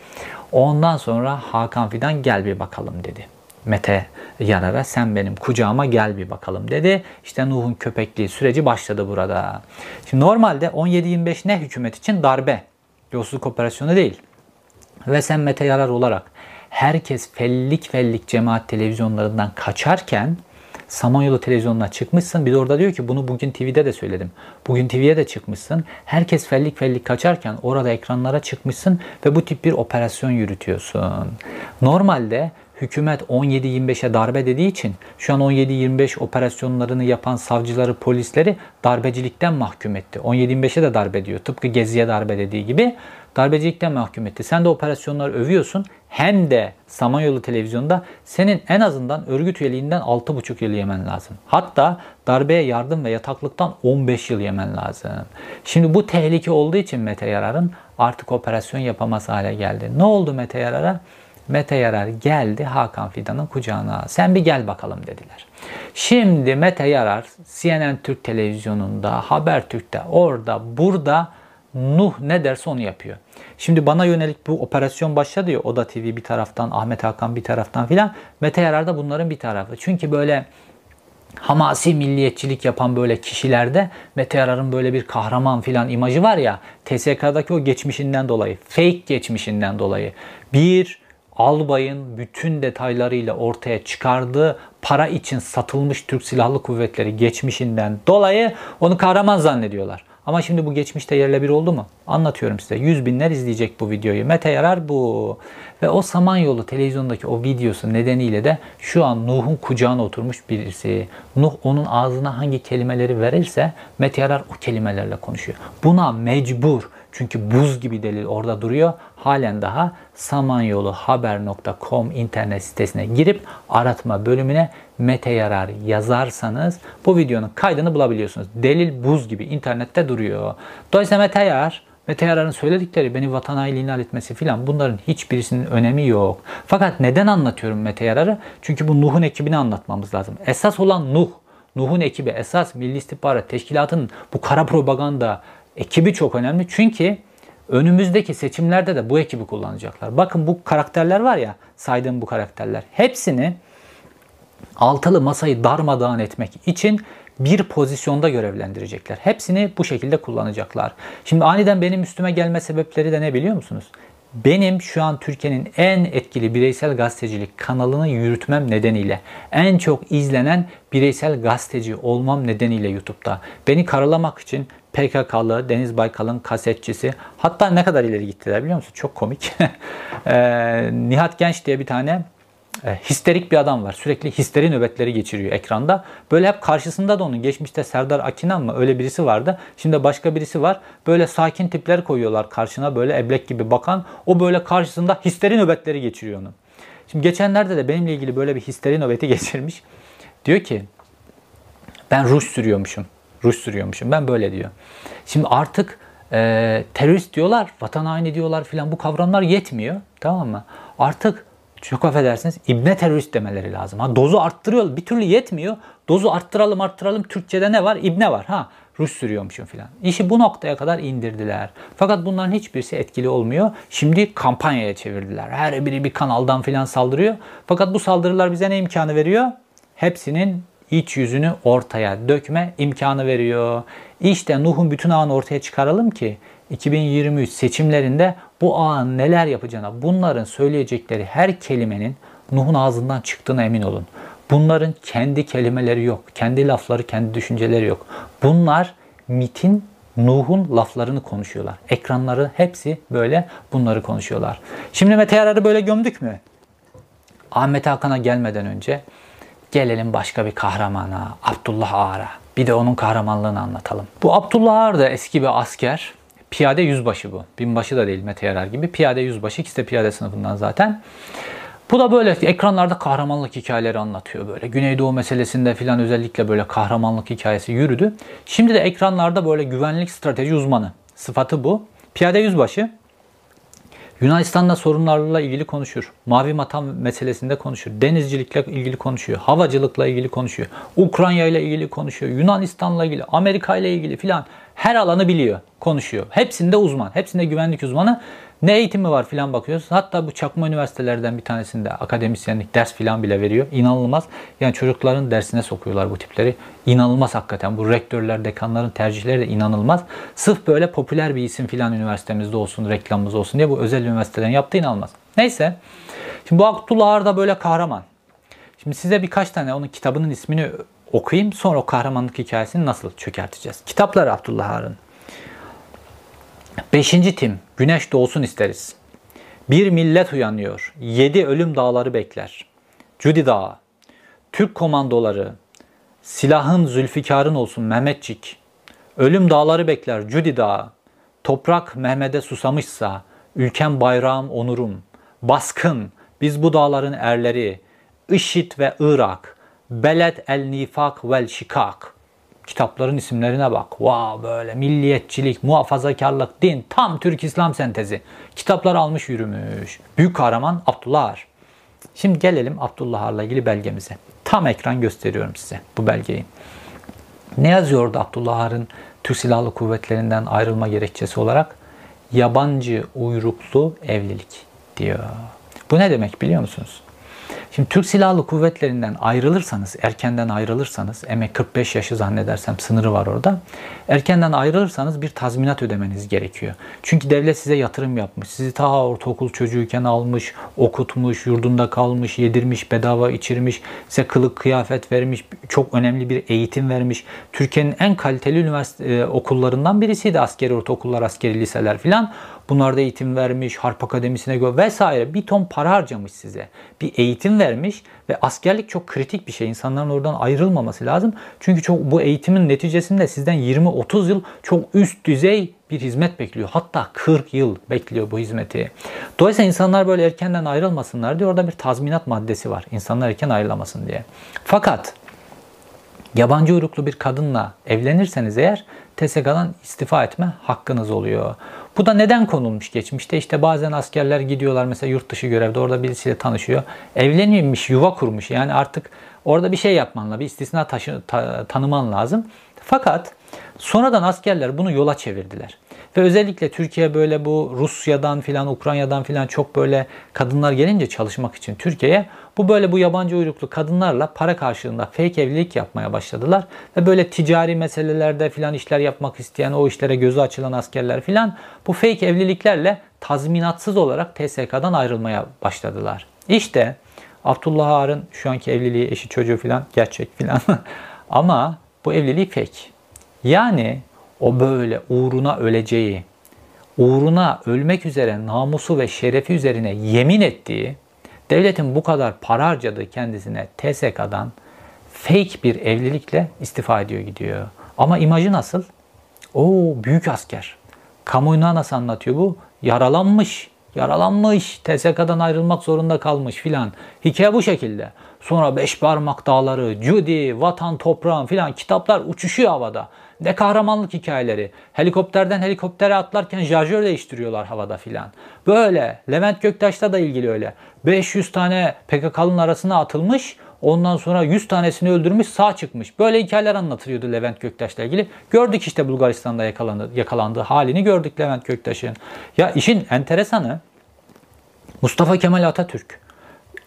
Speaker 1: ondan sonra Hakan Fidan gel bir bakalım dedi. Mete Yarar'a sen benim kucağıma gel bir bakalım dedi. İşte Nuh'un köpekliği süreci başladı burada. Şimdi normalde 17-25 ne hükümet için darbe. Yolsuzluk operasyonu değil. Ve sen Mete Yarar olarak herkes fellik fellik cemaat televizyonlarından kaçarken Samanyolu televizyonuna çıkmışsın. Bir de orada diyor ki bunu bugün TV'de de söyledim. Bugün TV'ye de çıkmışsın. Herkes fellik fellik kaçarken orada ekranlara çıkmışsın ve bu tip bir operasyon yürütüyorsun. Normalde hükümet 17-25'e darbe dediği için şu an 17-25 operasyonlarını yapan savcıları, polisleri darbecilikten mahkum etti. 17-25'e de darbe diyor. Tıpkı Gezi'ye darbe dediği gibi darbecilikten mahkum etti. Sen de operasyonları övüyorsun. Hem de Samanyolu televizyonda senin en azından örgüt üyeliğinden 6,5 yıl yemen lazım. Hatta darbeye yardım ve yataklıktan 15 yıl yemen lazım. Şimdi bu tehlike olduğu için Mete Yarar'ın artık operasyon yapamaz hale geldi. Ne oldu Mete Yarar'a? Mete Yarar geldi Hakan Fidan'ın kucağına. Sen bir gel bakalım dediler. Şimdi Mete Yarar CNN Türk televizyonunda, Habertürk'te, orada, burada Nuh ne derse onu yapıyor. Şimdi bana yönelik bu operasyon başladı ya Oda TV bir taraftan, Ahmet Hakan bir taraftan filan. Mete Yarar da bunların bir tarafı. Çünkü böyle hamasi milliyetçilik yapan böyle kişilerde Mete Yarar'ın böyle bir kahraman filan imajı var ya TSK'daki o geçmişinden dolayı, fake geçmişinden dolayı bir albayın bütün detaylarıyla ortaya çıkardığı para için satılmış Türk Silahlı Kuvvetleri geçmişinden dolayı onu kahraman zannediyorlar. Ama şimdi bu geçmişte yerle bir oldu mu? Anlatıyorum size. Yüz binler izleyecek bu videoyu. Mete Yarar bu. Ve o Samanyolu televizyondaki o videosu nedeniyle de şu an Nuh'un kucağına oturmuş birisi. Nuh onun ağzına hangi kelimeleri verirse Mete Yarar o kelimelerle konuşuyor. Buna mecbur. Çünkü buz gibi delil orada duruyor. Halen daha samanyoluhaber.com internet sitesine girip aratma bölümüne Mete Yarar yazarsanız bu videonun kaydını bulabiliyorsunuz. Delil buz gibi internette duruyor. Dolayısıyla Mete Yarar Mete Yarar'ın söyledikleri beni vatan haini ilan etmesi filan bunların hiçbirisinin önemi yok. Fakat neden anlatıyorum Mete Yarar'ı? Çünkü bu Nuh'un ekibini anlatmamız lazım. Esas olan Nuh. Nuh'un ekibi esas Milli İstihbarat Teşkilatı'nın bu kara propaganda ekibi çok önemli. Çünkü önümüzdeki seçimlerde de bu ekibi kullanacaklar. Bakın bu karakterler var ya saydığım bu karakterler. Hepsini altılı masayı darmadağın etmek için bir pozisyonda görevlendirecekler. Hepsini bu şekilde kullanacaklar. Şimdi aniden benim üstüme gelme sebepleri de ne biliyor musunuz? Benim şu an Türkiye'nin en etkili bireysel gazetecilik kanalını yürütmem nedeniyle en çok izlenen bireysel gazeteci olmam nedeniyle YouTube'da beni karalamak için PKK'lı Deniz Baykal'ın kasetçisi hatta ne kadar ileri gittiler biliyor musun? Çok komik. [laughs] e, Nihat Genç diye bir tane e, histerik bir adam var. Sürekli histeri nöbetleri geçiriyor ekranda. Böyle hep karşısında da onun geçmişte Serdar Akinan mı öyle birisi vardı. Şimdi başka birisi var. Böyle sakin tipler koyuyorlar karşına böyle eblek gibi bakan. O böyle karşısında histeri nöbetleri geçiriyor onu. Şimdi geçenlerde de benimle ilgili böyle bir histeri nöbeti [laughs] geçirmiş. Diyor ki ben ruj sürüyormuşum. Ruj sürüyormuşum. Ben böyle diyor. Şimdi artık e, terörist diyorlar, vatan haini diyorlar filan bu kavramlar yetmiyor. Tamam mı? Artık çok affedersiniz ibne terörist demeleri lazım. Ha, dozu arttırıyor bir türlü yetmiyor. Dozu arttıralım arttıralım Türkçe'de ne var? İbne var. Ha Rus sürüyormuşum filan. İşi bu noktaya kadar indirdiler. Fakat bunların hiçbirisi etkili olmuyor. Şimdi kampanyaya çevirdiler. Her biri bir kanaldan filan saldırıyor. Fakat bu saldırılar bize ne imkanı veriyor? hepsinin iç yüzünü ortaya dökme imkanı veriyor. İşte Nuh'un bütün ağını ortaya çıkaralım ki 2023 seçimlerinde bu ağın neler yapacağına, bunların söyleyecekleri her kelimenin Nuh'un ağzından çıktığına emin olun. Bunların kendi kelimeleri yok, kendi lafları, kendi düşünceleri yok. Bunlar MIT'in Nuh'un laflarını konuşuyorlar. Ekranları hepsi böyle bunları konuşuyorlar. Şimdi Mete Yarar'ı böyle gömdük mü? Ahmet Hakan'a gelmeden önce gelelim başka bir kahramana, Abdullah Ağar'a. Bir de onun kahramanlığını anlatalım. Bu Abdullah Ağar da eski bir asker. Piyade yüzbaşı bu. Binbaşı da değil Mete Yarar gibi. Piyade yüzbaşı. İkisi de piyade sınıfından zaten. Bu da böyle ekranlarda kahramanlık hikayeleri anlatıyor böyle. Güneydoğu meselesinde filan özellikle böyle kahramanlık hikayesi yürüdü. Şimdi de ekranlarda böyle güvenlik strateji uzmanı. Sıfatı bu. Piyade yüzbaşı. Yunanistan'da sorunlarla ilgili konuşur. Mavi Matan meselesinde konuşur. Denizcilikle ilgili konuşuyor. Havacılıkla ilgili konuşuyor. Ukrayna ile ilgili konuşuyor. Yunanistan'la ilgili, Amerika ile ilgili filan her alanı biliyor, konuşuyor. Hepsinde uzman, hepsinde güvenlik uzmanı. Ne eğitimi var filan bakıyoruz. Hatta bu çakma üniversitelerden bir tanesinde akademisyenlik ders filan bile veriyor. İnanılmaz. Yani çocukların dersine sokuyorlar bu tipleri. İnanılmaz hakikaten. Bu rektörler, dekanların tercihleri de inanılmaz. Sırf böyle popüler bir isim filan üniversitemizde olsun, reklamımız olsun diye bu özel üniversitelerin yaptığı inanılmaz. Neyse. Şimdi bu Abdullah Ağar da böyle kahraman. Şimdi size birkaç tane onun kitabının ismini okuyayım. Sonra o kahramanlık hikayesini nasıl çökerteceğiz. Kitaplar Abdullah Ağar'ın. Beşinci tim. Güneş doğsun isteriz. Bir millet uyanıyor. Yedi ölüm dağları bekler. Cudi Dağı. Türk komandoları. Silahın Zülfikar'ın olsun Mehmetçik. Ölüm dağları bekler Cudi Dağı. Toprak Mehmet'e susamışsa, ülkem bayrağım onurum. Baskın, biz bu dağların erleri. IŞİD ve Irak. Beled el nifak vel şikak. Kitapların isimlerine bak. Wow böyle milliyetçilik, muhafazakarlık, din tam Türk İslam sentezi. Kitaplar almış yürümüş. Büyük kahraman Abdullah Ar. Şimdi gelelim Abdullah Ar'la ilgili belgemize. Tam ekran gösteriyorum size bu belgeyi. Ne yazıyordu Abdullah Ar'ın Türk Silahlı Kuvvetlerinden ayrılma gerekçesi olarak? Yabancı uyruklu evlilik diyor. Bu ne demek biliyor musunuz? Şimdi Türk Silahlı Kuvvetlerinden ayrılırsanız, erkenden ayrılırsanız, emek 45 yaşı zannedersem sınırı var orada. Erkenden ayrılırsanız bir tazminat ödemeniz gerekiyor. Çünkü devlet size yatırım yapmış. Sizi ta ortaokul çocuğuyken almış, okutmuş, yurdunda kalmış, yedirmiş, bedava içirmiş, size kılık kıyafet vermiş, çok önemli bir eğitim vermiş. Türkiye'nin en kaliteli üniversite e, okullarından birisiydi askeri ortaokullar, askeri liseler filan. Bunlarda eğitim vermiş, Harp Akademisi'ne gö vesaire bir ton para harcamış size. Bir eğitim vermiş ve askerlik çok kritik bir şey. İnsanların oradan ayrılmaması lazım. Çünkü çok bu eğitimin neticesinde sizden 20-30 yıl çok üst düzey bir hizmet bekliyor. Hatta 40 yıl bekliyor bu hizmeti. Dolayısıyla insanlar böyle erkenden ayrılmasınlar diye orada bir tazminat maddesi var. İnsanlar erken ayrılamasın diye. Fakat yabancı uyruklu bir kadınla evlenirseniz eğer TSK'dan istifa etme hakkınız oluyor. Bu da neden konulmuş geçmişte? İşte bazen askerler gidiyorlar mesela yurt dışı görevde orada birisiyle tanışıyor. Evlenmemiş, yuva kurmuş. Yani artık orada bir şey yapmanla, bir istisna taşı, ta, tanıman lazım. Fakat sonradan askerler bunu yola çevirdiler. Ve özellikle Türkiye böyle bu Rusya'dan filan Ukrayna'dan filan çok böyle kadınlar gelince çalışmak için Türkiye'ye bu böyle bu yabancı uyruklu kadınlarla para karşılığında fake evlilik yapmaya başladılar. Ve böyle ticari meselelerde filan işler yapmak isteyen o işlere gözü açılan askerler filan bu fake evliliklerle tazminatsız olarak TSK'dan ayrılmaya başladılar. İşte Abdullah Ağar'ın şu anki evliliği, eşi çocuğu filan gerçek filan. [laughs] Ama bu evliliği fake. Yani o böyle uğruna öleceği, uğruna ölmek üzere namusu ve şerefi üzerine yemin ettiği, devletin bu kadar para harcadığı kendisine TSK'dan fake bir evlilikle istifa ediyor gidiyor. Ama imajı nasıl? O büyük asker. Kamuoyuna nasıl anlatıyor bu? Yaralanmış. Yaralanmış. TSK'dan ayrılmak zorunda kalmış filan. Hikaye bu şekilde. Sonra beş parmak dağları, Judy, Vatan Toprağın filan kitaplar uçuşuyor havada. Ne kahramanlık hikayeleri. Helikopterden helikoptere atlarken şarjör değiştiriyorlar havada filan. Böyle. Levent Göktaş'ta da ilgili öyle. 500 tane PKK'nın arasına atılmış. Ondan sonra 100 tanesini öldürmüş sağ çıkmış. Böyle hikayeler anlatılıyordu Levent Göktaş'la ilgili. Gördük işte Bulgaristan'da yakalandı, yakalandığı halini gördük Levent Göktaş'ın. Ya işin enteresanı Mustafa Kemal Atatürk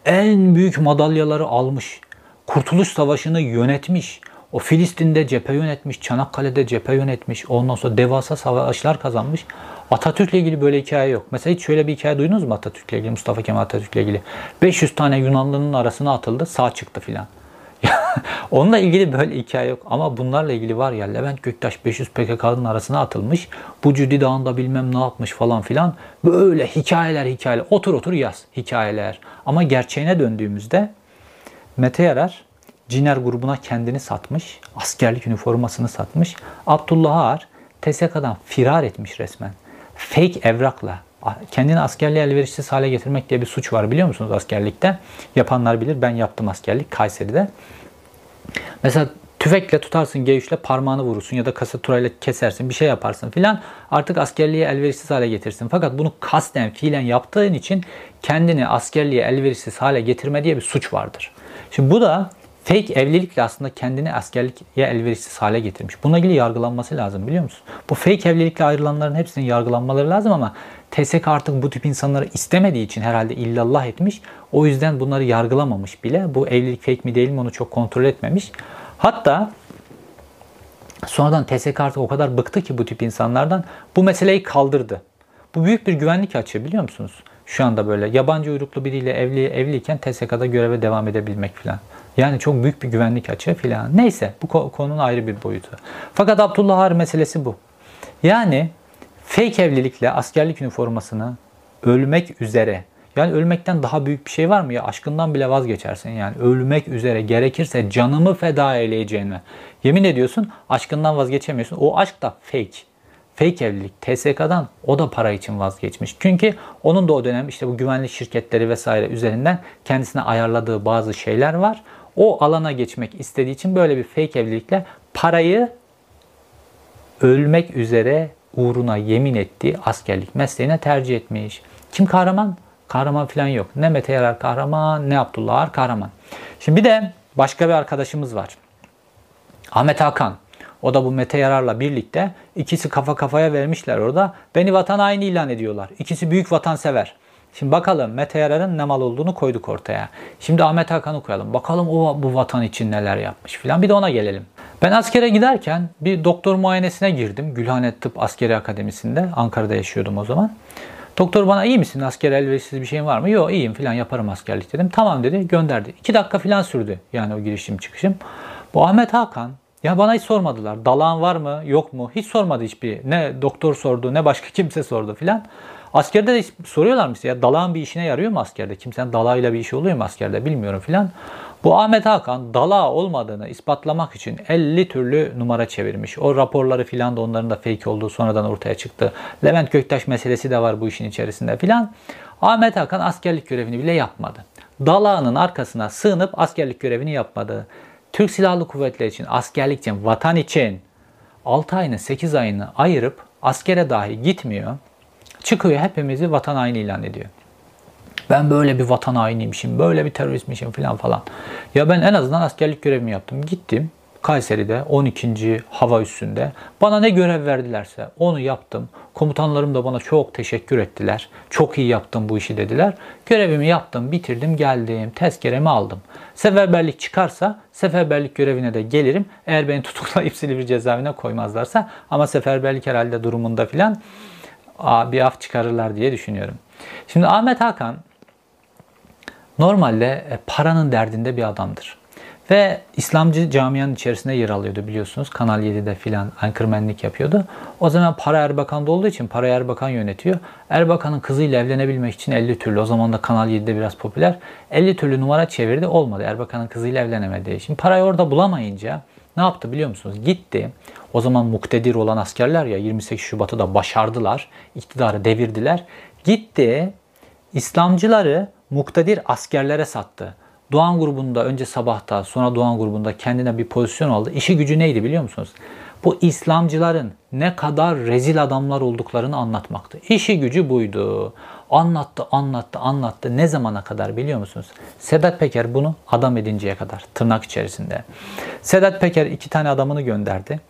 Speaker 1: en büyük madalyaları almış. Kurtuluş Savaşı'nı yönetmiş. O Filistin'de cephe yönetmiş, Çanakkale'de cephe yönetmiş. Ondan sonra devasa savaşlar kazanmış. Atatürk'le ilgili böyle hikaye yok. Mesela hiç şöyle bir hikaye duydunuz mu Atatürk'le ilgili, Mustafa Kemal Atatürk'le ilgili? 500 tane Yunanlı'nın arasına atıldı, sağ çıktı filan. [laughs] Onunla ilgili böyle hikaye yok. Ama bunlarla ilgili var ya Levent Göktaş 500 PKK'nın arasına atılmış. Bu Cüdi Dağı'nda bilmem ne yapmış falan filan. Böyle hikayeler hikayeler. Otur otur yaz hikayeler. Ama gerçeğine döndüğümüzde Mete Yarar Ciner grubuna kendini satmış. Askerlik üniformasını satmış. Abdullah Ağar TSK'dan firar etmiş resmen. Fake evrakla kendini askerliğe elverişsiz hale getirmek diye bir suç var biliyor musunuz askerlikte? Yapanlar bilir. Ben yaptım askerlik Kayseri'de. Mesela tüfekle tutarsın G3'le parmağını vurursun ya da kasaturayla kesersin bir şey yaparsın filan artık askerliğe elverişsiz hale getirsin. Fakat bunu kasten fiilen yaptığın için kendini askerliğe elverişsiz hale getirme diye bir suç vardır. Şimdi bu da fake evlilikle aslında kendini askerliğe elverişsiz hale getirmiş. Buna ilgili yargılanması lazım biliyor musun? Bu fake evlilikle ayrılanların hepsinin yargılanmaları lazım ama TSK artık bu tip insanları istemediği için herhalde illallah etmiş. O yüzden bunları yargılamamış bile. Bu evlilik fake mi değil mi onu çok kontrol etmemiş. Hatta sonradan TSK artık o kadar bıktı ki bu tip insanlardan bu meseleyi kaldırdı. Bu büyük bir güvenlik açığı biliyor musunuz? Şu anda böyle yabancı uyruklu biriyle evli evliyken TSK'da göreve devam edebilmek falan. Yani çok büyük bir güvenlik açığı filan. Neyse bu konunun ayrı bir boyutu. Fakat Abdullah Har meselesi bu. Yani fake evlilikle askerlik üniformasını ölmek üzere yani ölmekten daha büyük bir şey var mı ya? Aşkından bile vazgeçersin yani. Ölmek üzere gerekirse canımı feda eleyeceğine. Yemin ediyorsun aşkından vazgeçemiyorsun. O aşk da fake. Fake evlilik. TSK'dan o da para için vazgeçmiş. Çünkü onun da o dönem işte bu güvenlik şirketleri vesaire üzerinden kendisine ayarladığı bazı şeyler var. O alana geçmek istediği için böyle bir fake evlilikle parayı ölmek üzere uğruna yemin ettiği askerlik mesleğine tercih etmiş. Kim kahraman? Kahraman falan yok. Ne Mete Yarar kahraman ne Abdullah Ar kahraman. Şimdi bir de başka bir arkadaşımız var. Ahmet Hakan. O da bu Mete Yarar'la birlikte ikisi kafa kafaya vermişler orada. Beni vatan haini ilan ediyorlar. İkisi büyük vatansever. Şimdi bakalım Mete Yarar'ın ne mal olduğunu koyduk ortaya. Şimdi Ahmet Hakan'ı koyalım. Bakalım o bu vatan için neler yapmış filan. Bir de ona gelelim. Ben askere giderken bir doktor muayenesine girdim. Gülhane Tıp Askeri Akademisi'nde. Ankara'da yaşıyordum o zaman. Doktor bana iyi misin? Asker elverişsiz bir şeyin var mı? Yok iyiyim filan yaparım askerlik dedim. Tamam dedi gönderdi. İki dakika filan sürdü yani o girişim çıkışım. Bu Ahmet Hakan ya bana hiç sormadılar. Dalan var mı yok mu? Hiç sormadı hiçbir. Ne doktor sordu ne başka kimse sordu filan. Askerde de soruyorlar mı ya dalağın bir işine yarıyor mu askerde? Kimsenin dalağıyla bir işi oluyor mu askerde bilmiyorum filan. Bu Ahmet Hakan dalağı olmadığını ispatlamak için 50 türlü numara çevirmiş. O raporları filan da onların da fake olduğu sonradan ortaya çıktı. Levent Göktaş meselesi de var bu işin içerisinde filan. Ahmet Hakan askerlik görevini bile yapmadı. Dalağının arkasına sığınıp askerlik görevini yapmadı. Türk Silahlı Kuvvetleri için, askerlik için, vatan için 6 ayını 8 ayını ayırıp askere dahi gitmiyor. Çıkıyor hepimizi vatan haini ilan ediyor. Ben böyle bir vatan hainiymişim, böyle bir teröristmişim falan falan. Ya ben en azından askerlik görevimi yaptım. Gittim Kayseri'de 12. hava üssünde. Bana ne görev verdilerse onu yaptım. Komutanlarım da bana çok teşekkür ettiler. Çok iyi yaptım bu işi dediler. Görevimi yaptım, bitirdim, geldim. Tezkeremi aldım. Seferberlik çıkarsa seferberlik görevine de gelirim. Eğer beni tutuklayıp [laughs] Silivri cezaevine koymazlarsa ama seferberlik herhalde durumunda filan bir af çıkarırlar diye düşünüyorum. Şimdi Ahmet Hakan normalde e, paranın derdinde bir adamdır. Ve İslamcı camianın içerisinde yer alıyordu biliyorsunuz. Kanal 7'de filan ankırmenlik yapıyordu. O zaman para Erbakan'da olduğu için para Erbakan yönetiyor. Erbakan'ın kızıyla evlenebilmek için 50 türlü, o zaman da Kanal 7'de biraz popüler. 50 türlü numara çevirdi olmadı. Erbakan'ın kızıyla evlenemedi. Şimdi parayı orada bulamayınca ne yaptı biliyor musunuz? Gitti. O zaman muktedir olan askerler ya 28 Şubat'ı da başardılar. İktidarı devirdiler. Gitti İslamcıları muktedir askerlere sattı. Doğan grubunda önce sabahta sonra Doğan grubunda kendine bir pozisyon aldı. İşi gücü neydi biliyor musunuz? Bu İslamcıların ne kadar rezil adamlar olduklarını anlatmaktı. İşi gücü buydu. Anlattı, anlattı, anlattı. Ne zamana kadar biliyor musunuz? Sedat Peker bunu adam edinceye kadar tırnak içerisinde. Sedat Peker iki tane adamını gönderdi.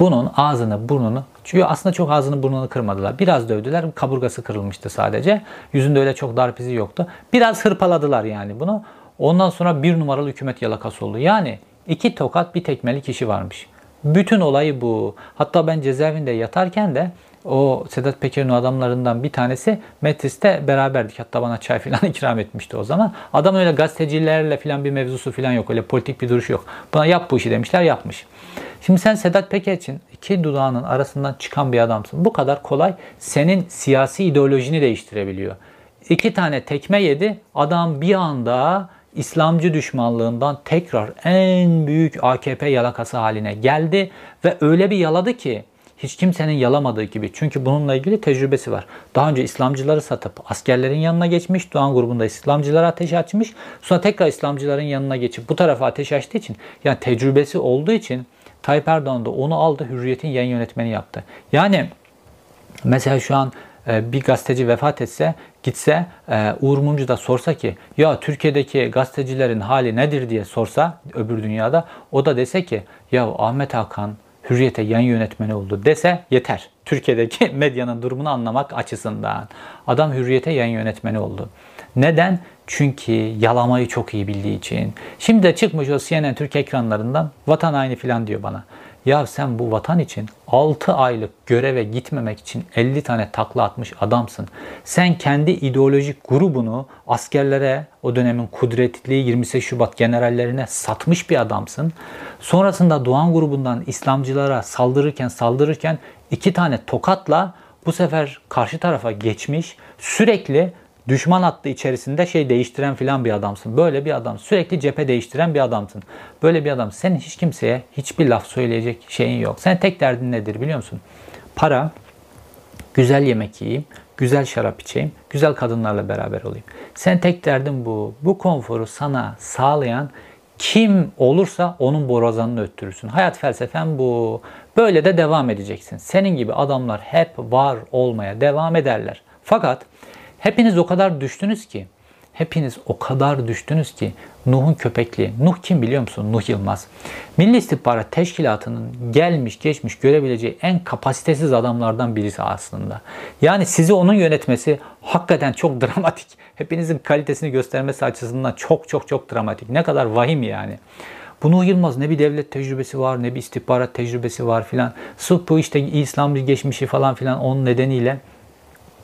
Speaker 1: Bunun ağzını, burnunu, çünkü aslında çok ağzını burnunu kırmadılar. Biraz dövdüler, kaburgası kırılmıştı sadece. Yüzünde öyle çok darp izi yoktu. Biraz hırpaladılar yani bunu. Ondan sonra bir numaralı hükümet yalakası oldu. Yani iki tokat bir tekmeli kişi varmış. Bütün olayı bu. Hatta ben cezaevinde yatarken de o Sedat Peker'in adamlarından bir tanesi Metris'te beraberdik. Hatta bana çay falan [laughs] ikram etmişti o zaman. Adam öyle gazetecilerle falan bir mevzusu falan yok. Öyle politik bir duruş yok. Buna yap bu işi demişler yapmış. Şimdi sen Sedat Peker için iki dudağının arasından çıkan bir adamsın. Bu kadar kolay senin siyasi ideolojini değiştirebiliyor. İki tane tekme yedi. Adam bir anda İslamcı düşmanlığından tekrar en büyük AKP yalakası haline geldi ve öyle bir yaladı ki hiç kimsenin yalamadığı gibi. Çünkü bununla ilgili tecrübesi var. Daha önce İslamcıları satıp askerlerin yanına geçmiş. Doğan grubunda İslamcılara ateş açmış. Sonra tekrar İslamcıların yanına geçip bu tarafa ateş açtığı için yani tecrübesi olduğu için Tayyip Erdoğan da onu aldı Hürriyet'in yayın yönetmeni yaptı. Yani mesela şu an e, bir gazeteci vefat etse gitse e, Uğur Mumcu da sorsa ki ya Türkiye'deki gazetecilerin hali nedir diye sorsa öbür dünyada o da dese ki ya Ahmet Hakan Hürriyet'e yayın yönetmeni oldu dese yeter. Türkiye'deki [laughs] medyanın durumunu anlamak açısından. Adam Hürriyet'e yayın yönetmeni oldu. Neden? Çünkü yalamayı çok iyi bildiği için. Şimdi de çıkmış o CNN Türk ekranlarından vatan haini falan diyor bana. Ya sen bu vatan için 6 aylık göreve gitmemek için 50 tane takla atmış adamsın. Sen kendi ideolojik grubunu askerlere, o dönemin kudretli 28 Şubat generallerine satmış bir adamsın. Sonrasında Doğan grubundan İslamcılara saldırırken saldırırken iki tane tokatla bu sefer karşı tarafa geçmiş. Sürekli düşman hattı içerisinde şey değiştiren filan bir adamsın. Böyle bir adam. Sürekli cephe değiştiren bir adamsın. Böyle bir adam. Senin hiç kimseye hiçbir laf söyleyecek şeyin yok. Sen tek derdin nedir biliyor musun? Para, güzel yemek yiyeyim, güzel şarap içeyim, güzel kadınlarla beraber olayım. Sen tek derdin bu. Bu konforu sana sağlayan kim olursa onun borazanını öttürürsün. Hayat felsefen bu. Böyle de devam edeceksin. Senin gibi adamlar hep var olmaya devam ederler. Fakat Hepiniz o kadar düştünüz ki, hepiniz o kadar düştünüz ki Nuh'un köpekliği. Nuh kim biliyor musun? Nuh Yılmaz. Milli İstihbarat Teşkilatı'nın gelmiş geçmiş görebileceği en kapasitesiz adamlardan birisi aslında. Yani sizi onun yönetmesi hakikaten çok [laughs] dramatik. Hepinizin kalitesini göstermesi açısından çok çok çok dramatik. Ne kadar vahim yani. Bu Nuh Yılmaz ne bir devlet tecrübesi var ne bir istihbarat tecrübesi var filan. Sırf bu işte İslam geçmişi falan filan onun nedeniyle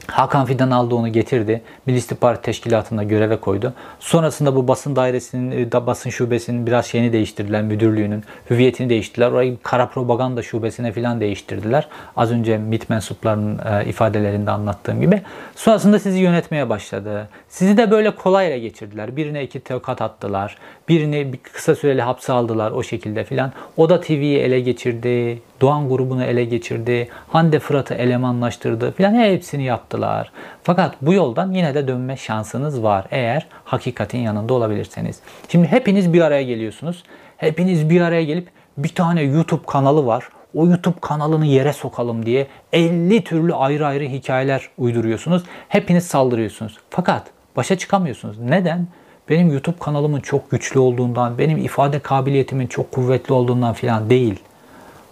Speaker 1: Hakan Fidan aldı onu getirdi. Milli İstihbarat Teşkilatı'nda göreve koydu. Sonrasında bu basın dairesinin, e, basın şubesinin biraz şeyini değiştirdiler. Müdürlüğünün hüviyetini değiştirdiler. Orayı kara propaganda şubesine filan değiştirdiler. Az önce MİT mensuplarının e, ifadelerinde anlattığım gibi. Sonrasında sizi yönetmeye başladı. Sizi de böyle kolay ele geçirdiler. Birine iki teokat attılar. Birini bir kısa süreli hapse aldılar o şekilde filan. O da TV'yi ele geçirdi. Doğan grubunu ele geçirdi. Hande Fırat'ı elemanlaştırdı filan hepsini yaptılar. Fakat bu yoldan yine de dönme şansınız var eğer hakikatin yanında olabilirseniz. Şimdi hepiniz bir araya geliyorsunuz. Hepiniz bir araya gelip bir tane YouTube kanalı var. O YouTube kanalını yere sokalım diye 50 türlü ayrı ayrı hikayeler uyduruyorsunuz. Hepiniz saldırıyorsunuz. Fakat başa çıkamıyorsunuz. Neden? Benim YouTube kanalımın çok güçlü olduğundan, benim ifade kabiliyetimin çok kuvvetli olduğundan filan değil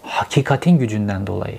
Speaker 1: hakikatin gücünden dolayı.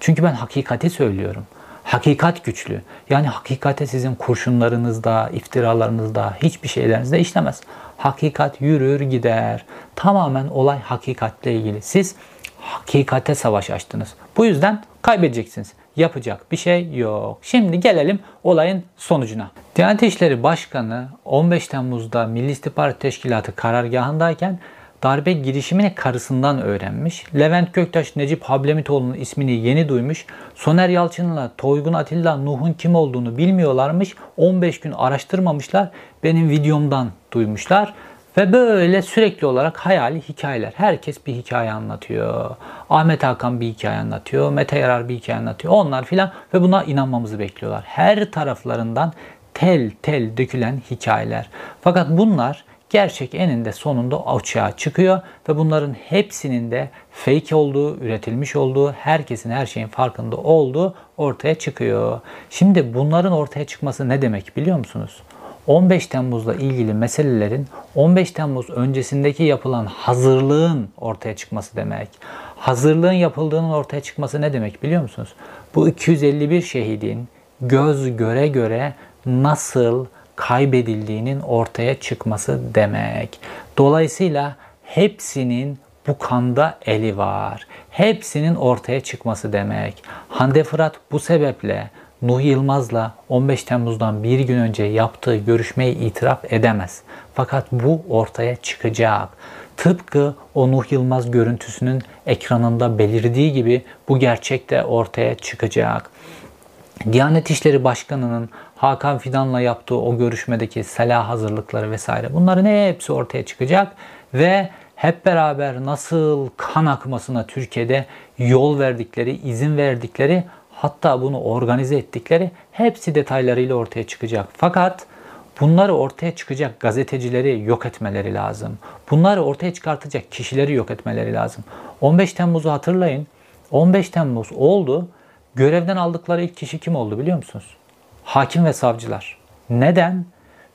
Speaker 1: Çünkü ben hakikati söylüyorum. Hakikat güçlü. Yani hakikate sizin kurşunlarınızda, iftiralarınızda, hiçbir şeylerinizde işlemez. Hakikat yürür gider. Tamamen olay hakikatle ilgili. Siz hakikate savaş açtınız. Bu yüzden kaybedeceksiniz. Yapacak bir şey yok. Şimdi gelelim olayın sonucuna. Diyanet İşleri Başkanı 15 Temmuz'da Milli İstihbarat Teşkilatı karargahındayken darbe girişimini karısından öğrenmiş. Levent Göktaş Necip Hablemitoğlu'nun ismini yeni duymuş. Soner Yalçın'la Toygun Atilla Nuh'un kim olduğunu bilmiyorlarmış. 15 gün araştırmamışlar. Benim videomdan duymuşlar. Ve böyle sürekli olarak hayali hikayeler. Herkes bir hikaye anlatıyor. Ahmet Hakan bir hikaye anlatıyor. Mete Yarar bir hikaye anlatıyor. Onlar filan ve buna inanmamızı bekliyorlar. Her taraflarından tel tel dökülen hikayeler. Fakat bunlar gerçek eninde sonunda açığa çıkıyor ve bunların hepsinin de fake olduğu, üretilmiş olduğu, herkesin her şeyin farkında olduğu ortaya çıkıyor. Şimdi bunların ortaya çıkması ne demek biliyor musunuz? 15 Temmuz'la ilgili meselelerin 15 Temmuz öncesindeki yapılan hazırlığın ortaya çıkması demek. Hazırlığın yapıldığının ortaya çıkması ne demek biliyor musunuz? Bu 251 şehidin göz göre göre nasıl kaybedildiğinin ortaya çıkması demek. Dolayısıyla hepsinin bu kanda eli var. Hepsinin ortaya çıkması demek. Hande Fırat bu sebeple Nuh Yılmaz'la 15 Temmuz'dan bir gün önce yaptığı görüşmeyi itiraf edemez. Fakat bu ortaya çıkacak. Tıpkı o Nuh Yılmaz görüntüsünün ekranında belirdiği gibi bu gerçek de ortaya çıkacak. Diyanet İşleri Başkanı'nın Hakan Fidan'la yaptığı o görüşmedeki selah hazırlıkları vesaire bunların hepsi ortaya çıkacak ve hep beraber nasıl kan akmasına Türkiye'de yol verdikleri, izin verdikleri hatta bunu organize ettikleri hepsi detaylarıyla ortaya çıkacak. Fakat bunları ortaya çıkacak gazetecileri yok etmeleri lazım. Bunları ortaya çıkartacak kişileri yok etmeleri lazım. 15 Temmuz'u hatırlayın. 15 Temmuz oldu. Görevden aldıkları ilk kişi kim oldu biliyor musunuz? Hakim ve savcılar. Neden?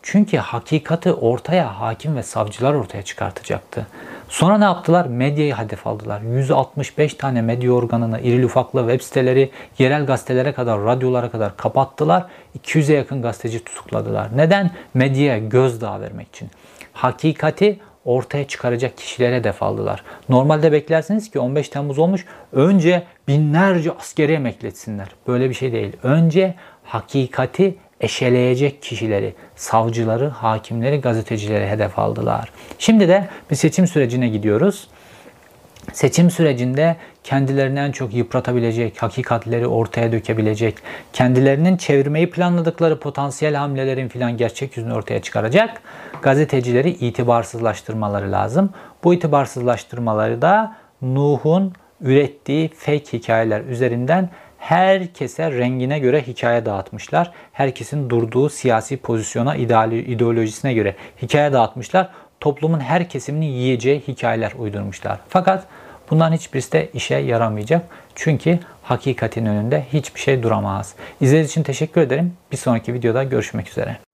Speaker 1: Çünkü hakikati ortaya hakim ve savcılar ortaya çıkartacaktı. Sonra ne yaptılar? Medyayı hedef aldılar. 165 tane medya organını, irili ufaklı web siteleri, yerel gazetelere kadar, radyolara kadar kapattılar. 200'e yakın gazeteci tutukladılar. Neden? Medyaya gözdağı vermek için. Hakikati ortaya çıkaracak kişilere hedef aldılar. Normalde beklersiniz ki 15 Temmuz olmuş önce binlerce askeri emekletsinler. Böyle bir şey değil. Önce hakikati eşeleyecek kişileri, savcıları, hakimleri, gazetecileri hedef aldılar. Şimdi de bir seçim sürecine gidiyoruz. Seçim sürecinde kendilerini en çok yıpratabilecek, hakikatleri ortaya dökebilecek, kendilerinin çevirmeyi planladıkları potansiyel hamlelerin filan gerçek yüzünü ortaya çıkaracak gazetecileri itibarsızlaştırmaları lazım. Bu itibarsızlaştırmaları da Nuh'un ürettiği fake hikayeler üzerinden herkese rengine göre hikaye dağıtmışlar. Herkesin durduğu siyasi pozisyona, ideolojisine göre hikaye dağıtmışlar. Toplumun her kesimini yiyeceği hikayeler uydurmuşlar. Fakat bunların hiçbirisi de işe yaramayacak. Çünkü hakikatin önünde hiçbir şey duramaz. İzlediğiniz için teşekkür ederim. Bir sonraki videoda görüşmek üzere.